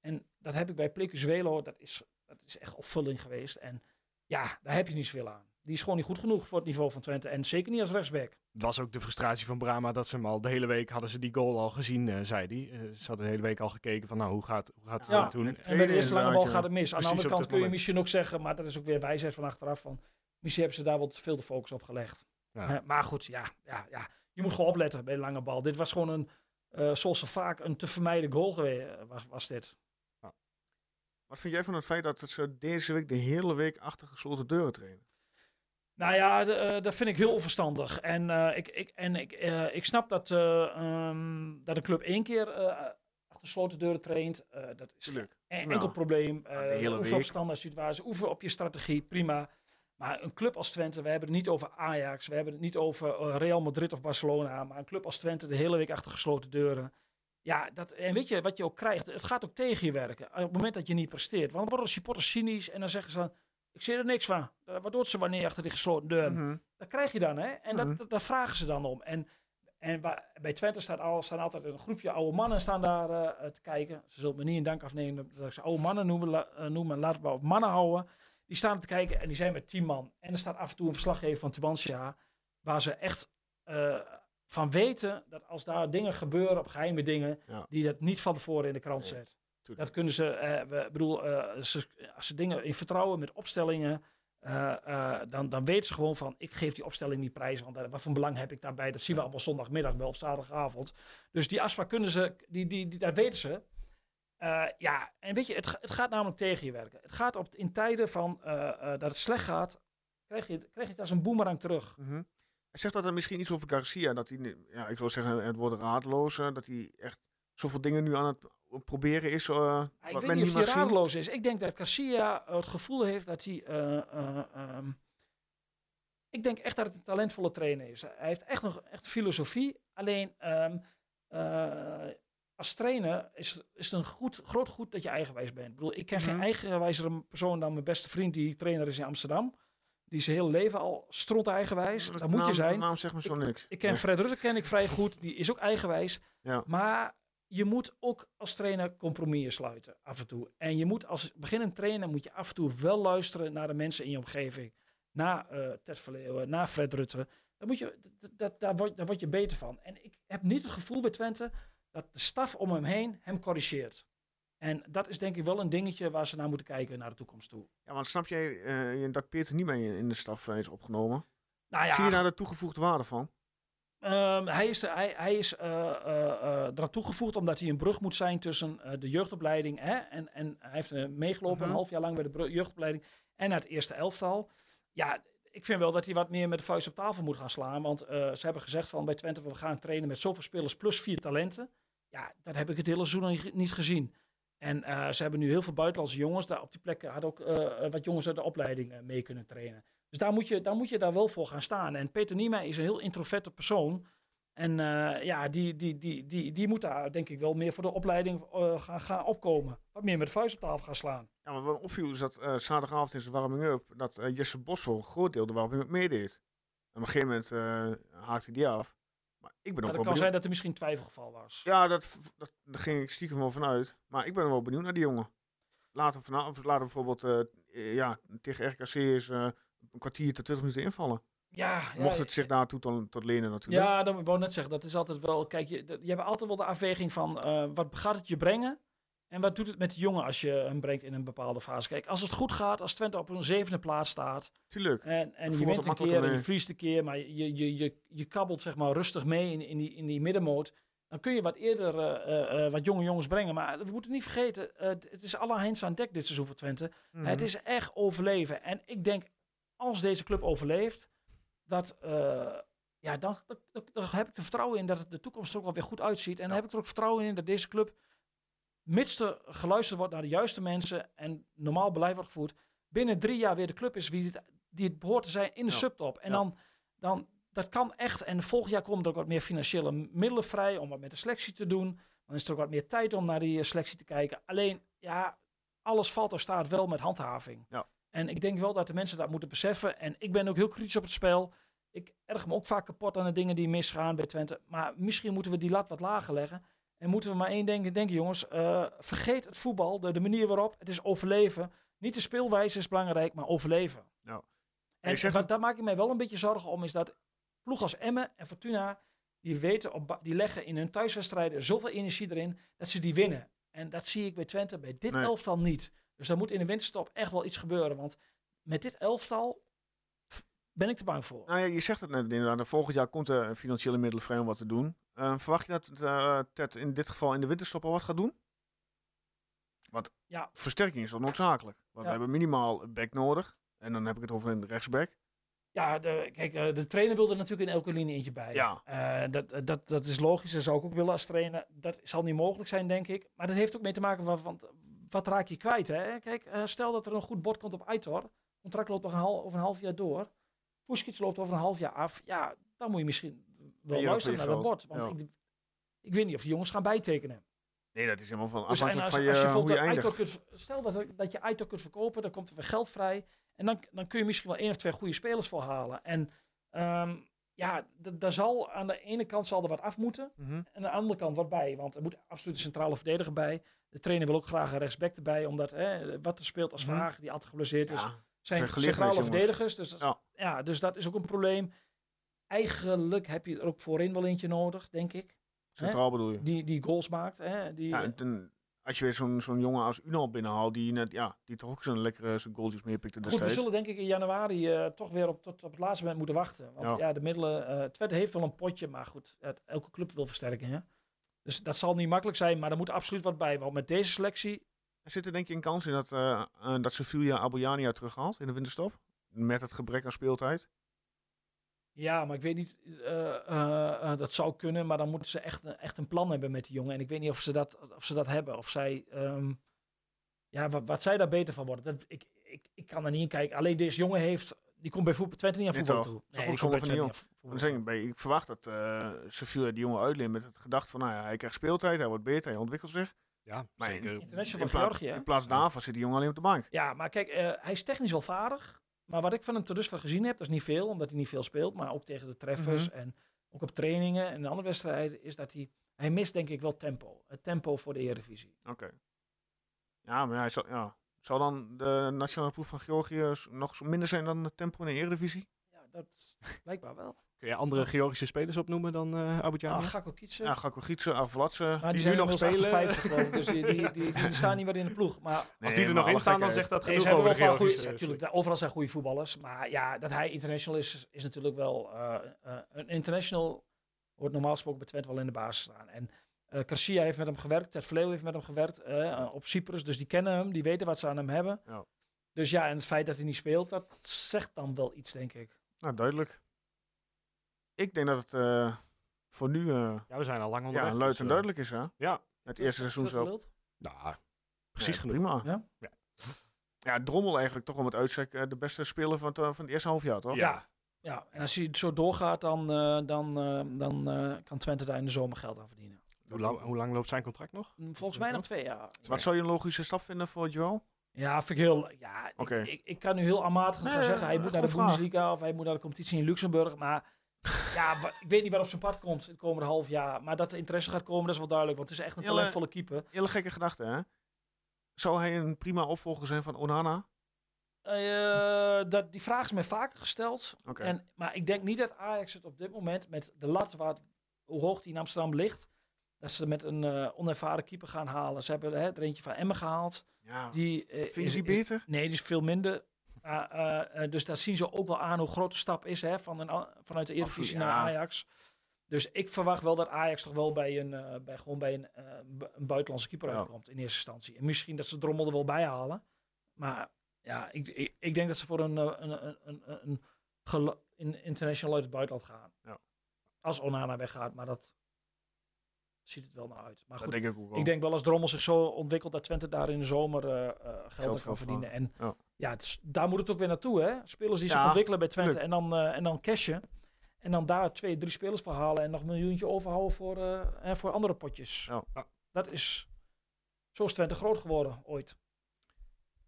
En dat heb ik bij Plekuzuelo, dat is, dat is echt opvulling geweest. En ja, daar heb je niet zoveel aan. Die is gewoon niet goed genoeg voor het niveau van Twente. En zeker niet als rechtsback. Het was ook de frustratie van Brama dat ze hem al de hele week hadden ze die goal al gezien, eh, zei hij. Eh, ze hadden de hele week al gekeken van nou, hoe gaat, hoe gaat Ja, het doen? en- En bij de eerste lange bal gaat het mis. Aan de andere kant kun je misschien ook zeggen, maar dat is ook weer wijsheid van achteraf. Van, misschien hebben ze daar wel te veel de focus op gelegd. Ja. Eh, maar goed, ja, ja, ja, je moet gewoon opletten bij de lange bal. Dit was gewoon een, eh, zoals ze vaak, een te vermijden goal geweest was, was dit. Wat vind jij van het feit dat ze deze week de hele week achter gesloten deuren trainen? Nou ja, eh, dat vind ik heel onverstandig. En, eh, ik, ik, en ik, eh, ik snap dat, eh, ehm, dat een club één keer achter gesloten deuren traint. Dat is een Ja. enkel probleem. de Uh, op standaard situatie, oefen op je strategie, prima. Maar een club als Twente, we hebben het niet over Ajax, we hebben het niet over Real Madrid of Barcelona, maar een club als Twente de hele week achter gesloten deuren. Ja, dat, en weet je wat je ook krijgt? Het gaat ook tegen je werken. Op het moment dat je niet presteert. Want dan worden de supporters cynisch en dan zeggen ze: Ik zie er niks van. Eh, Wat doet ze wanneer achter die gesloten deuren? Mhm. Dat krijg je dan, hè? En Mhm. dat, dat, daar vragen ze dan om. En, en waar, bij Twente staat al, staan altijd een groepje oude mannen staan daar eh, te kijken. Ze zullen me niet in dank afnemen dat ik ze oude mannen noemen, la, eh, noemen laten we op mannen houden. Die staan te kijken en die zijn met tien man. En er staat af en toe een verslaggever van Tubantia, waar ze echt eh, van weten dat als daar dingen gebeuren, op geheime dingen, Ja. die dat niet van tevoren in de krant zet. Tuurlijk. Dat kunnen ze, eh, we, bedoel, eh, ze, als ze dingen in vertrouwen met opstellingen, eh, eh, dan, dan weten ze gewoon van, ik geef die opstelling niet prijs, want daar- wat voor belang heb ik daarbij? Dat zien we allemaal zondagmiddag wel of zaterdagavond. Dus die afspraak kunnen ze, die, die, die, dat weten ze. Ja, en weet je, het, ga- het gaat namelijk tegen je werken. Het gaat op, in tijden van, dat het slecht gaat, krijg je, krijg je het als een boemerang terug. Mhm. Hij zegt dat er misschien iets over Garcia, dat hij, ja, ik wil zeggen, het wordt raadloos, dat hij echt zoveel dingen nu aan het proberen is. eh, wat ik men weet niet of hij radeloos is. Ik denk dat Garcia het gevoel heeft dat hij... eh, eh, ehm, ik denk echt dat het een talentvolle trainer is. Hij heeft echt nog echt filosofie. Alleen ehm, eh, als trainer is, is het een goed, groot goed dat je eigenwijs bent. Ik bedoel, ik ken geen Mhm. eigenwijzere persoon dan mijn beste vriend die trainer is in Amsterdam. Die zijn hele leven al stront eigenwijs. Dat moet je zijn. naam zegt me zo niks. Ik ken Nee. Fred Rutte ken ik vrij goed. Die is ook eigenwijs. Ja. Maar je moet ook als trainer compromissen sluiten af en toe. En je moet als beginnend trainer moet je af en toe wel luisteren naar de mensen in je omgeving. Naar eh Ted Verleeuwen, naar Fred Rutte. Dan moet je, dat, daar, word, daar word je beter van. En ik heb niet het gevoel bij Twente dat de staf om hem heen hem corrigeert. En dat is denk ik wel een dingetje waar ze naar moeten kijken naar de toekomst toe. Ja, want snap jij eh, dat Peter niet meer in de staf is opgenomen? Nou ja, Zie je daar de toegevoegde waarde van? Ehm, hij is, er- hij, hij is eh, eh, eraan toegevoegd omdat hij een brug moet zijn tussen de jeugdopleiding. Hè, en, en hij heeft meegelopen Mhm. een half jaar lang bij de jeugdopleiding en naar het eerste elftal. Ja, ik vind wel dat hij wat meer met de vuist op tafel moet gaan slaan. Want ze hebben gezegd van bij Twente, we gaan trainen met zoveel spelers plus vier talenten. Ja, dat heb ik het hele seizoen niet- gezien. En ze hebben nu heel veel buitenlandse jongens. Daar op die plekken hadden ook wat jongens uit de opleiding mee kunnen trainen. Dus daar moet, je, daar moet je daar wel voor gaan staan. En Peter Niema is een heel introverte persoon. En eh, ja, die, die, die, die, die moet daar denk ik wel meer voor de opleiding eh, gaan, gaan opkomen. Wat meer met de vuist op tafel gaan slaan. Ja, maar wat me opviel is dat eh, zaterdagavond in zijn warming-up, dat Jesse Bos voor een groot deel de warming-up meedeed. En op een gegeven moment haakte die af. Maar ik ben ook wel kan benieuwd. zijn dat er misschien twijfelgeval was. Ja, dat, dat, daar ging ik stiekem wel vanuit. Maar ik ben wel benieuwd naar die jongen. Laat hem, vanavond, laat hem bijvoorbeeld ja, tegen RKC eens eh, een kwartier tot 20 minuten invallen. Ja, ja, Mocht het zich daartoe tot, tot lenen natuurlijk. Ja, dan wou ik net zeggen, dat is altijd wel. Kijk, je, je hebt altijd wel de afweging van eh, wat gaat het je brengen? En wat doet het met de jongen als je hem brengt in een bepaalde fase? Kijk, als het goed gaat, als Twente op een zevende plaats staat. Tuurlijk. En, en je wint een keer en je mee. verliest een keer, maar je, je, je, je kabbelt zeg maar rustig mee in, in, die, in die middenmoot. Dan kun je wat eerder eh, eh, wat jonge jongens brengen. Maar we moeten niet vergeten, het is alle hens aan dek dit seizoen voor Twente. Mhm. Het is echt overleven. En ik denk, als deze club overleeft, dat, eh, ja, dan, dan, dan- dan heb ik er vertrouwen in dat het de toekomst er ook wel weer goed uitziet. En dan heb ik er ook vertrouwen in dat deze club, mits er geluisterd wordt naar de juiste mensen en normaal beleid wordt gevoerd, binnen drie jaar weer de club is wie het, die het behoort te zijn in de subtop. En dan, dan, dat kan echt. En volgend jaar komen er ook wat meer financiële middelen vrij om wat met de selectie te doen. Dan is er ook wat meer tijd om naar die eh, selectie te kijken. Alleen, ja, alles valt of staat wel met handhaving. Ja. En ik denk wel dat de mensen dat moeten beseffen. En ik ben ook heel kritisch op het spel. Ik erg me ook vaak kapot aan de dingen die misgaan bij Twente. Maar misschien moeten we die lat wat lager leggen. En moeten we maar één ding denken, jongens. eh, vergeet het voetbal, de, de manier waarop. Het is overleven. Niet de speelwijze is belangrijk, maar overleven. Ja. En wat, daar maak ik mij wel een beetje zorgen om, is dat ploeg als Emmen en Fortuna, die weten, op, die leggen in hun thuiswedstrijden zoveel energie erin, dat ze die winnen. En dat zie ik bij Twente bij dit Nee. elftal niet. Dus daar moet in de winterstop echt wel iets gebeuren. Want met dit elftal ben ik te bang voor. Nou ja, je zegt het net inderdaad. Volgend jaar komt er financiële middelen vrij om wat te doen. Eh, verwacht je dat eh, Ted in dit geval in de winterstop al wat gaat doen? Want Ja. versterking is wel noodzakelijk. Want Ja. we hebben minimaal een back nodig. En dan heb ik het over een rechtsback. Ja, de, kijk, eh, de trainer wil er natuurlijk in elke linie eentje bij. Ja. Dat, dat, dat is logisch. Dat zou ik ook willen als trainer. Dat zal niet mogelijk zijn, denk ik. Maar dat heeft ook mee te maken van, van wat raak je kwijt. Hè? Kijk, eh, stel dat er een goed bod komt op Aitor. Contract loopt nog een half, over een half jaar door. Fuskic loopt over een half jaar af. Ja, dan moet je misschien wel luisteren naar dat bod. Want Ja. ik, ik weet niet of de jongens gaan bijtekenen. Nee, dat is helemaal van Dus en afhankelijk als, van je, als je hoe je eindigt. kunt, stel dat, dat je Aitor kunt verkopen, dan komt er weer geld vrij. En dan, dan kun je misschien wel één of twee goede spelers voor halen. En ehm, ja, daar zal aan de ene kant zal er wat af moeten. Mhm. En aan de andere kant wat bij. Want er moet absoluut een centrale verdediger bij. De trainer wil ook graag een rechtsback erbij. Omdat hè, wat er speelt als Mhm. vraag, die altijd geblesseerd is, Ja, zijn zijn centrale verdedigers. Dus dat, is- Ja. ja, dus dat is ook een probleem. Eigenlijk heb je er ook voorin wel eentje nodig, denk ik. centraal bedoel je. Die, die goals maakt. Hè? Die, Ja, en ten- als je weer zo'n zo'n jongen als Unal binnenhaalt, die, net, ja, die toch ook zo'n lekkere zijn goaltjes meepikte Goed, we zullen denk ik in januari eh, toch weer op, tot op het laatste moment moeten wachten. Want Ja. ja, de middelen... eh Twente heeft wel een potje, maar goed, het- elke club wil versterkingen. Dus dat zal niet makkelijk zijn, maar er moet absoluut wat bij. Want met deze selectie... Er zit er denk je een kans in dat, eh, dat Sevilla Abuyania terughaalt in de winterstop? Met het gebrek aan speeltijd? Ja, maar ik weet niet, eh, eh, eh, dat zou kunnen, maar dan moeten ze echt, een- echt een plan hebben met die jongen. En ik weet niet of ze dat, of ze dat hebben. Of zij, ehm, ja, wat, wat zij daar beter van worden. Dat, ik, ik, ik kan er niet in kijken. Alleen deze jongen heeft, die komt bij voetbal, Twente niet aan Dit voetbal toe. Die bij zonde van niet aan Dan voetbal zeg ik, verwacht dat eh Sevilla die jongen uitleent met het gedachte van, nou ja, hij krijgt speeltijd, hij wordt beter, hij ontwikkelt zich. Ja, Maar zeker. in, in plaats- Georgië, in plaats daarvan zit die jongen alleen op de bank. Ja, maar kijk, eh, hij is technisch wel vaardig. Maar wat ik van hem tot dusver gezien heb, dat is niet veel, omdat hij niet veel speelt. Maar ook tegen de treffers Mhm. en ook op trainingen en in andere wedstrijden, is dat hij, hij mist denk ik wel tempo. Het tempo voor de Eredivisie. Oké. Ja, maar hij zal, ja. zal dan de nationale ploeg van Georgië nog zo minder zijn dan het tempo in de Eredivisie? Ja, dat is blijkbaar wel. Kun je andere Georgische spelers opnoemen dan eh Abidjan? Ah, Gakko. Ja, Gakko Gietsen, Avlatse. maar die, die zijn nu nog spelen. 58 geloof ik, dus die, die, die, die staan niet meer in de ploeg. Maar Als die er nog in staan, dan zegt dat genoeg over de Georgische. natuurlijk, daar- overal zijn goede voetballers. Maar ja, dat hij international is, is natuurlijk wel... eh, eh, een international wordt normaal gesproken bij Twente wel in de basis staan. En eh Garcia heeft met hem gewerkt, Ted Vleeuw heeft met hem gewerkt eh, eh, op Cyprus. Dus die kennen hem, die weten wat ze aan hem hebben. Ja. Dus ja, en het feit dat hij niet speelt, dat zegt dan wel iets, denk ik. Nou, duidelijk. Ik denk dat het eh, voor nu eh, Ja, we zijn al lang onderweg. ja, luid dus, en eh, duidelijk is, hè? Ja, Het eerste seizoen zo. nou, precies Ja, genoeg. Prima. Ja? Ja. Ja, Drommel eigenlijk toch om het uitstek de beste speler van het, van het eerste halfjaar, toch? Ja. Ja, en als hij het zo doorgaat, dan, eh, dan, eh, dan eh, kan Twente daar in de zomer geld aan verdienen. Hoe, lang, hoe lang loopt zijn contract nog? Mm, Volgens mij nog twee jaar. Wat zou je een logische stap vinden voor Joel? Ja, vind ik heel. Ja, ik- Oké. ik, ik, kan nu heel aanmatig gaan Nee, zeggen. Hij moet naar de. Bundesliga of hij moet naar de competitie in Luxemburg. Maar ja, wa- ik weet niet waar op zijn pad komt het komende half jaar. Maar dat er interesse gaat komen, dat is wel duidelijk. Want het is echt een talentvolle keeper. Hele gekke gedachte, hè? Zou hij een prima opvolger zijn van Onana? Eh, dat, die vraag is mij vaker gesteld. Oké. En, maar ik denk niet dat Ajax het op dit moment met de lat waar, het- hoe hoog die in Amsterdam ligt. Dat ze met een eh, onervaren keeper gaan halen. Ze hebben hè, er eentje van Emmen gehaald. Ja. Die, eh, Vind je is- die is- beter? Nee, die is veel minder. Ah, eh, eh, dus daar zien ze ook wel aan hoe groot de stap is hè, van een, vanuit de Eredivisie Absoluut, naar ja. Ajax. Dus ik verwacht wel dat Ajax toch wel bij een, eh, bij, gewoon bij een, eh, bu- een buitenlandse keeper Ja. uitkomt in eerste instantie. En misschien dat ze Drommel er wel bij halen. Maar ja, ik, ik, ik denk dat ze voor een, eh, een, een, een, international uit het buitenland gaan. Ja. Als Onana weggaat, maar dat ziet het wel naar uit. Maar goed, denk ik denk wel als Drommel zich zo ontwikkelt dat Twente daar in de zomer eh, eh, geld, aan van kan verdienen. En Ja. Ja, is- daar moet het ook weer naartoe, hè? Spelers die zich ontwikkelen bij Twente en dan, eh, en dan cashen. En dan daar twee, drie spelers voor halen en nog een miljoentje overhouden voor, eh, hè, voor andere potjes. Ja. Ja. Dat is... Zo is Twente groot geworden, ooit.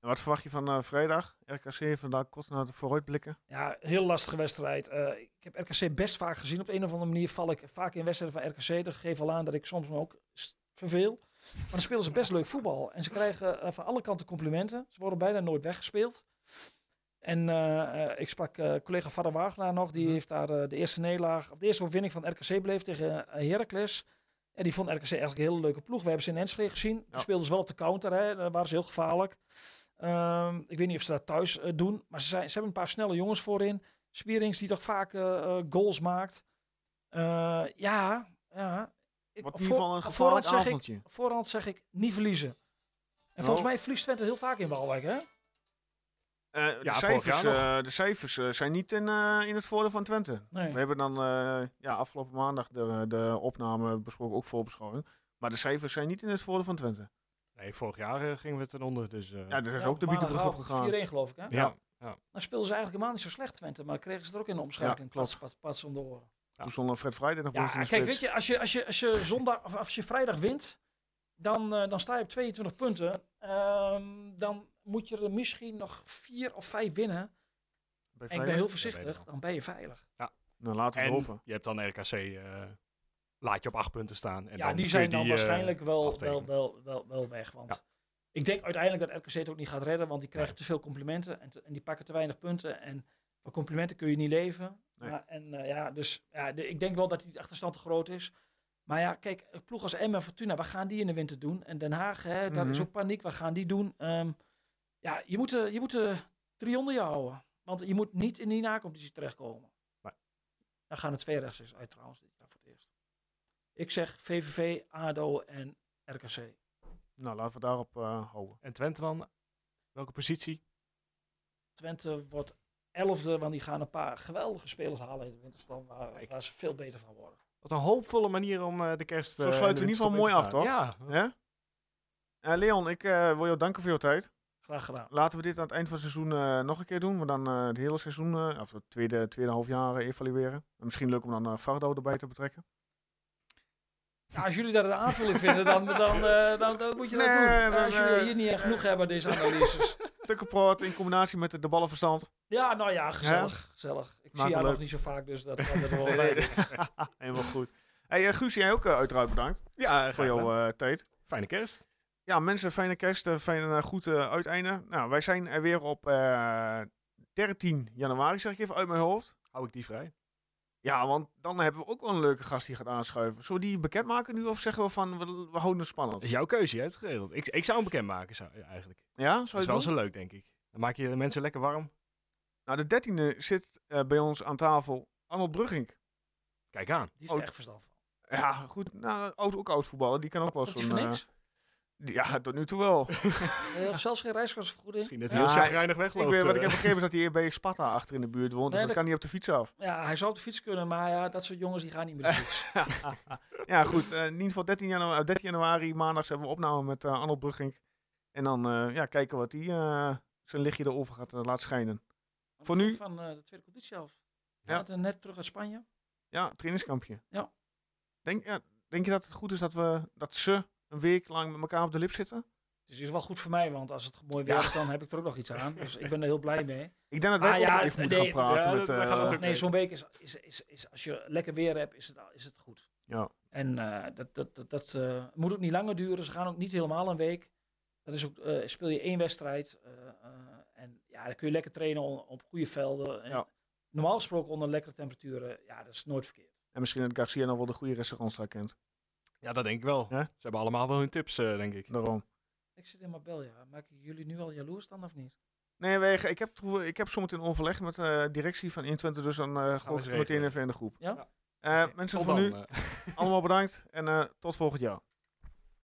En wat verwacht je van eh, vrijdag? RKC vandaag kort naar de vooruitblikken. Ja, heel lastige wedstrijd. Eh, ik heb RKC best vaak gezien. Op een of andere manier val ik vaak in wedstrijden van RKC. Dat geeft al aan dat ik soms me ook verveel. Maar dan spelen ze best leuk voetbal. En ze krijgen eh, van alle kanten complimenten. Ze worden bijna nooit weggespeeld. En eh, eh, ik sprak eh, collega Vader Wagenaar nog. Die Mhm. heeft daar de eerste nederlaag, of de eerste overwinning van RKC beleefd tegen Heracles. En die vond RKC eigenlijk een hele leuke ploeg. We hebben ze in Enschede gezien. Die Ja. speelden ze wel op de counter. Hè. Daar waren ze heel gevaarlijk. Ehm, ik weet niet of ze dat thuis doen. Maar ze, zijn, ze hebben een paar snelle jongens voorin. Spierings die toch vaak goals maakt. Ja, ja. Ik, Wat op in ieder geval een gevaarlijk voorhand zeg ik- avondje. voorhand zeg ik niet verliezen. En Nou. volgens mij verliest Twente heel vaak in Waalwijk, hè? Eh, de, Ja, vorig cijfers, jaar eh, de cijfers eh, zijn niet in, eh, in het voordeel van Twente. Nee. We hebben dan eh, ja, afgelopen maandag de, de opname besproken, ook voorbeschouwing. Maar de cijfers zijn niet in het voordeel van Twente. Nee, vorig jaar eh, gingen we ten onder. Dus, eh, Ja, er is Ja, ook de bietenbrug opgegaan. 4-1 geloof ik, hè? ja. Dan speelden ze eigenlijk helemaal niet zo slecht, Twente. Maar kregen ze er ook in de omschakeling. Ja, pats om de oren. Ja. Toen stond Fred Friday nog Ja, boven in de kijk, spits. weet je, als je, als je, als je zondag of als je vrijdag wint, dan, eh, dan sta je op 22 punten. Ehm, dan moet je er misschien nog vier of vijf winnen. En ik ben Vrijdag. heel voorzichtig, dan ben je veilig. Nou, laten we En hopen. je hebt dan RKC, eh, laat je op acht punten staan. En ja, dan die zijn dan eh, waarschijnlijk wel, wel, wel, wel, wel weg. Want Ja. ik denk uiteindelijk dat RKC het ook niet gaat redden, want die krijgen Nee. te veel complimenten en, te- en die pakken te weinig punten. En van complimenten kun je niet leven. Nee. Maar, en, eh, ja, dus ja, de- ik denk wel dat die achterstand te groot is. Maar ja, kijk, een ploeg als Emmen en Fortuna, wat gaan die in de winter doen? En Den Haag, hè, daar is Mhm. ook paniek, wat gaan die doen? Ehm, ja, je moet, eh, je moet eh, drie onder je houden. Want je moet niet in die nacompetitie terechtkomen. Nee. Dan gaan er twee rechtstreeks uit trouwens dit jaar voor het eerst. Ik zeg VVV, ADO en RKC. Nou, laten we daarop eh, houden. En Twente dan? Welke positie? Twente wordt elfde, want die gaan een paar geweldige spelers halen in de winterstop, waar, ze veel beter van worden. Wat een hoopvolle manier om eh, de kerst... Zo eh, sluiten en we in ieder geval mooi af, gaan. Ja, Eh, Leon, ik eh, wil jou danken voor jouw tijd. Graag gedaan. Laten we dit aan het eind van het seizoen eh, nog een keer doen. We dan eh, het hele seizoen, eh, of het tweede, tweede half jaar evalueren. En misschien leuk om dan uh, Fardo erbij te betrekken. Ja, als jullie dat een aanvulling vinden, dan, dan, eh, dan, dan moet je dat Nee, doen. als jullie hier niet echt genoeg hebben, deze analyses. <laughs> Tukkenproot in combinatie met de, de ballenverstand. Ja, nou ja, gezellig. gezellig. Ik zie haar leuk. nog niet zo vaak, dus dat kan er wel <laughs> bij. Helemaal goed. Hey, eh, Guus, jij ook eh, uiteraard bedankt Ja, voor jouw eh, tijd. Fijne kerst. Ja, mensen, fijne kerst, fijn eh, goed uiteinde. Nou, wij zijn er weer op eh 13 januari, zeg ik even uit mijn hoofd. Hou ik die vrij? Ja, want dan hebben we ook wel een leuke gast die gaat aanschuiven. Zullen we die bekendmaken nu of zeggen we van we, we houden het spannend? Dat is jouw keuze, je hebt het geregeld. Ik, ik zou hem bekendmaken, zou, ja, eigenlijk. Ja, Dat zou is je wel doen? zo leuk, denk ik. Dan maak je de mensen lekker warm. Nou, de dertiende zit eh, bij ons aan tafel Arnold Brugging. Kijk aan. Die is echt verstand van. Ja, goed. Nou, oud, ook oud voetballer. Die kan ook wel zo'n... die- ja, tot nu toe wel. <laughs> Uh, zelfs geen reiskostenvergoeding? Misschien dat Ja, hij heel hij- chagrijnig ik wegloopt. weet, wat ik eh. heb begrepen is dat hij hier bij Sparta achter in de buurt woont. Dus Nee, dat dat- kan hij op de fiets af. Ja, hij zou op de fiets kunnen, maar ja, dat soort jongens die gaan niet met de fiets. <laughs> ja, goed. eh, in ieder geval 13 januari, 13 januari maandags hebben we opname met eh, Arnold Brugging. En dan eh, ja, kijken wat hij eh, zijn lichtje erover gaat eh, laten schijnen. Voor nu- Van eh, de tweede competitie af. Ja. Ja. net terug uit Spanje. Ja, trainingskampje. Ja. Denk, ja, denk je dat het goed is dat, we, dat ze een week lang met elkaar op de lip zitten? Dus het is wel goed voor mij, want als het mooi weer Ja. is, dan heb ik er ook nog iets aan. Dus ik ben er heel blij mee. <laughs> Ik denk dat wij Ah, ja, even moeten nee, gaan praten. ja, met, eh, Nee, zo'n week is, is, is, is, als je lekker weer hebt, is het, is het goed. Ja. En eh, dat, dat, dat, dat eh, moet ook niet langer duren. Ze gaan ook niet helemaal een week. Dat is ook, eh, speel je één wedstrijd. eh, eh, en ja, dan kun je lekker trainen on- op goede velden. En Ja. Normaal gesproken onder lekkere temperaturen. Ja, dat is nooit verkeerd. En misschien dat Garcia nog wel de goede restaurants daar kent. Ja, dat denk ik wel. Ja? Ze hebben allemaal wel hun tips, eh, denk ik. Daarom. Ik zit in Marbella. Maak ik jullie nu al jaloers dan of niet? Nee, wij, ik, heb, ik heb zometeen overleg met de directie van Intwente, dus dan eh gooi ik het meteen even in de groep. Ja? Eh, mensen tot voor dan, nu, eh. <laughs> allemaal bedankt en eh, tot volgend jaar.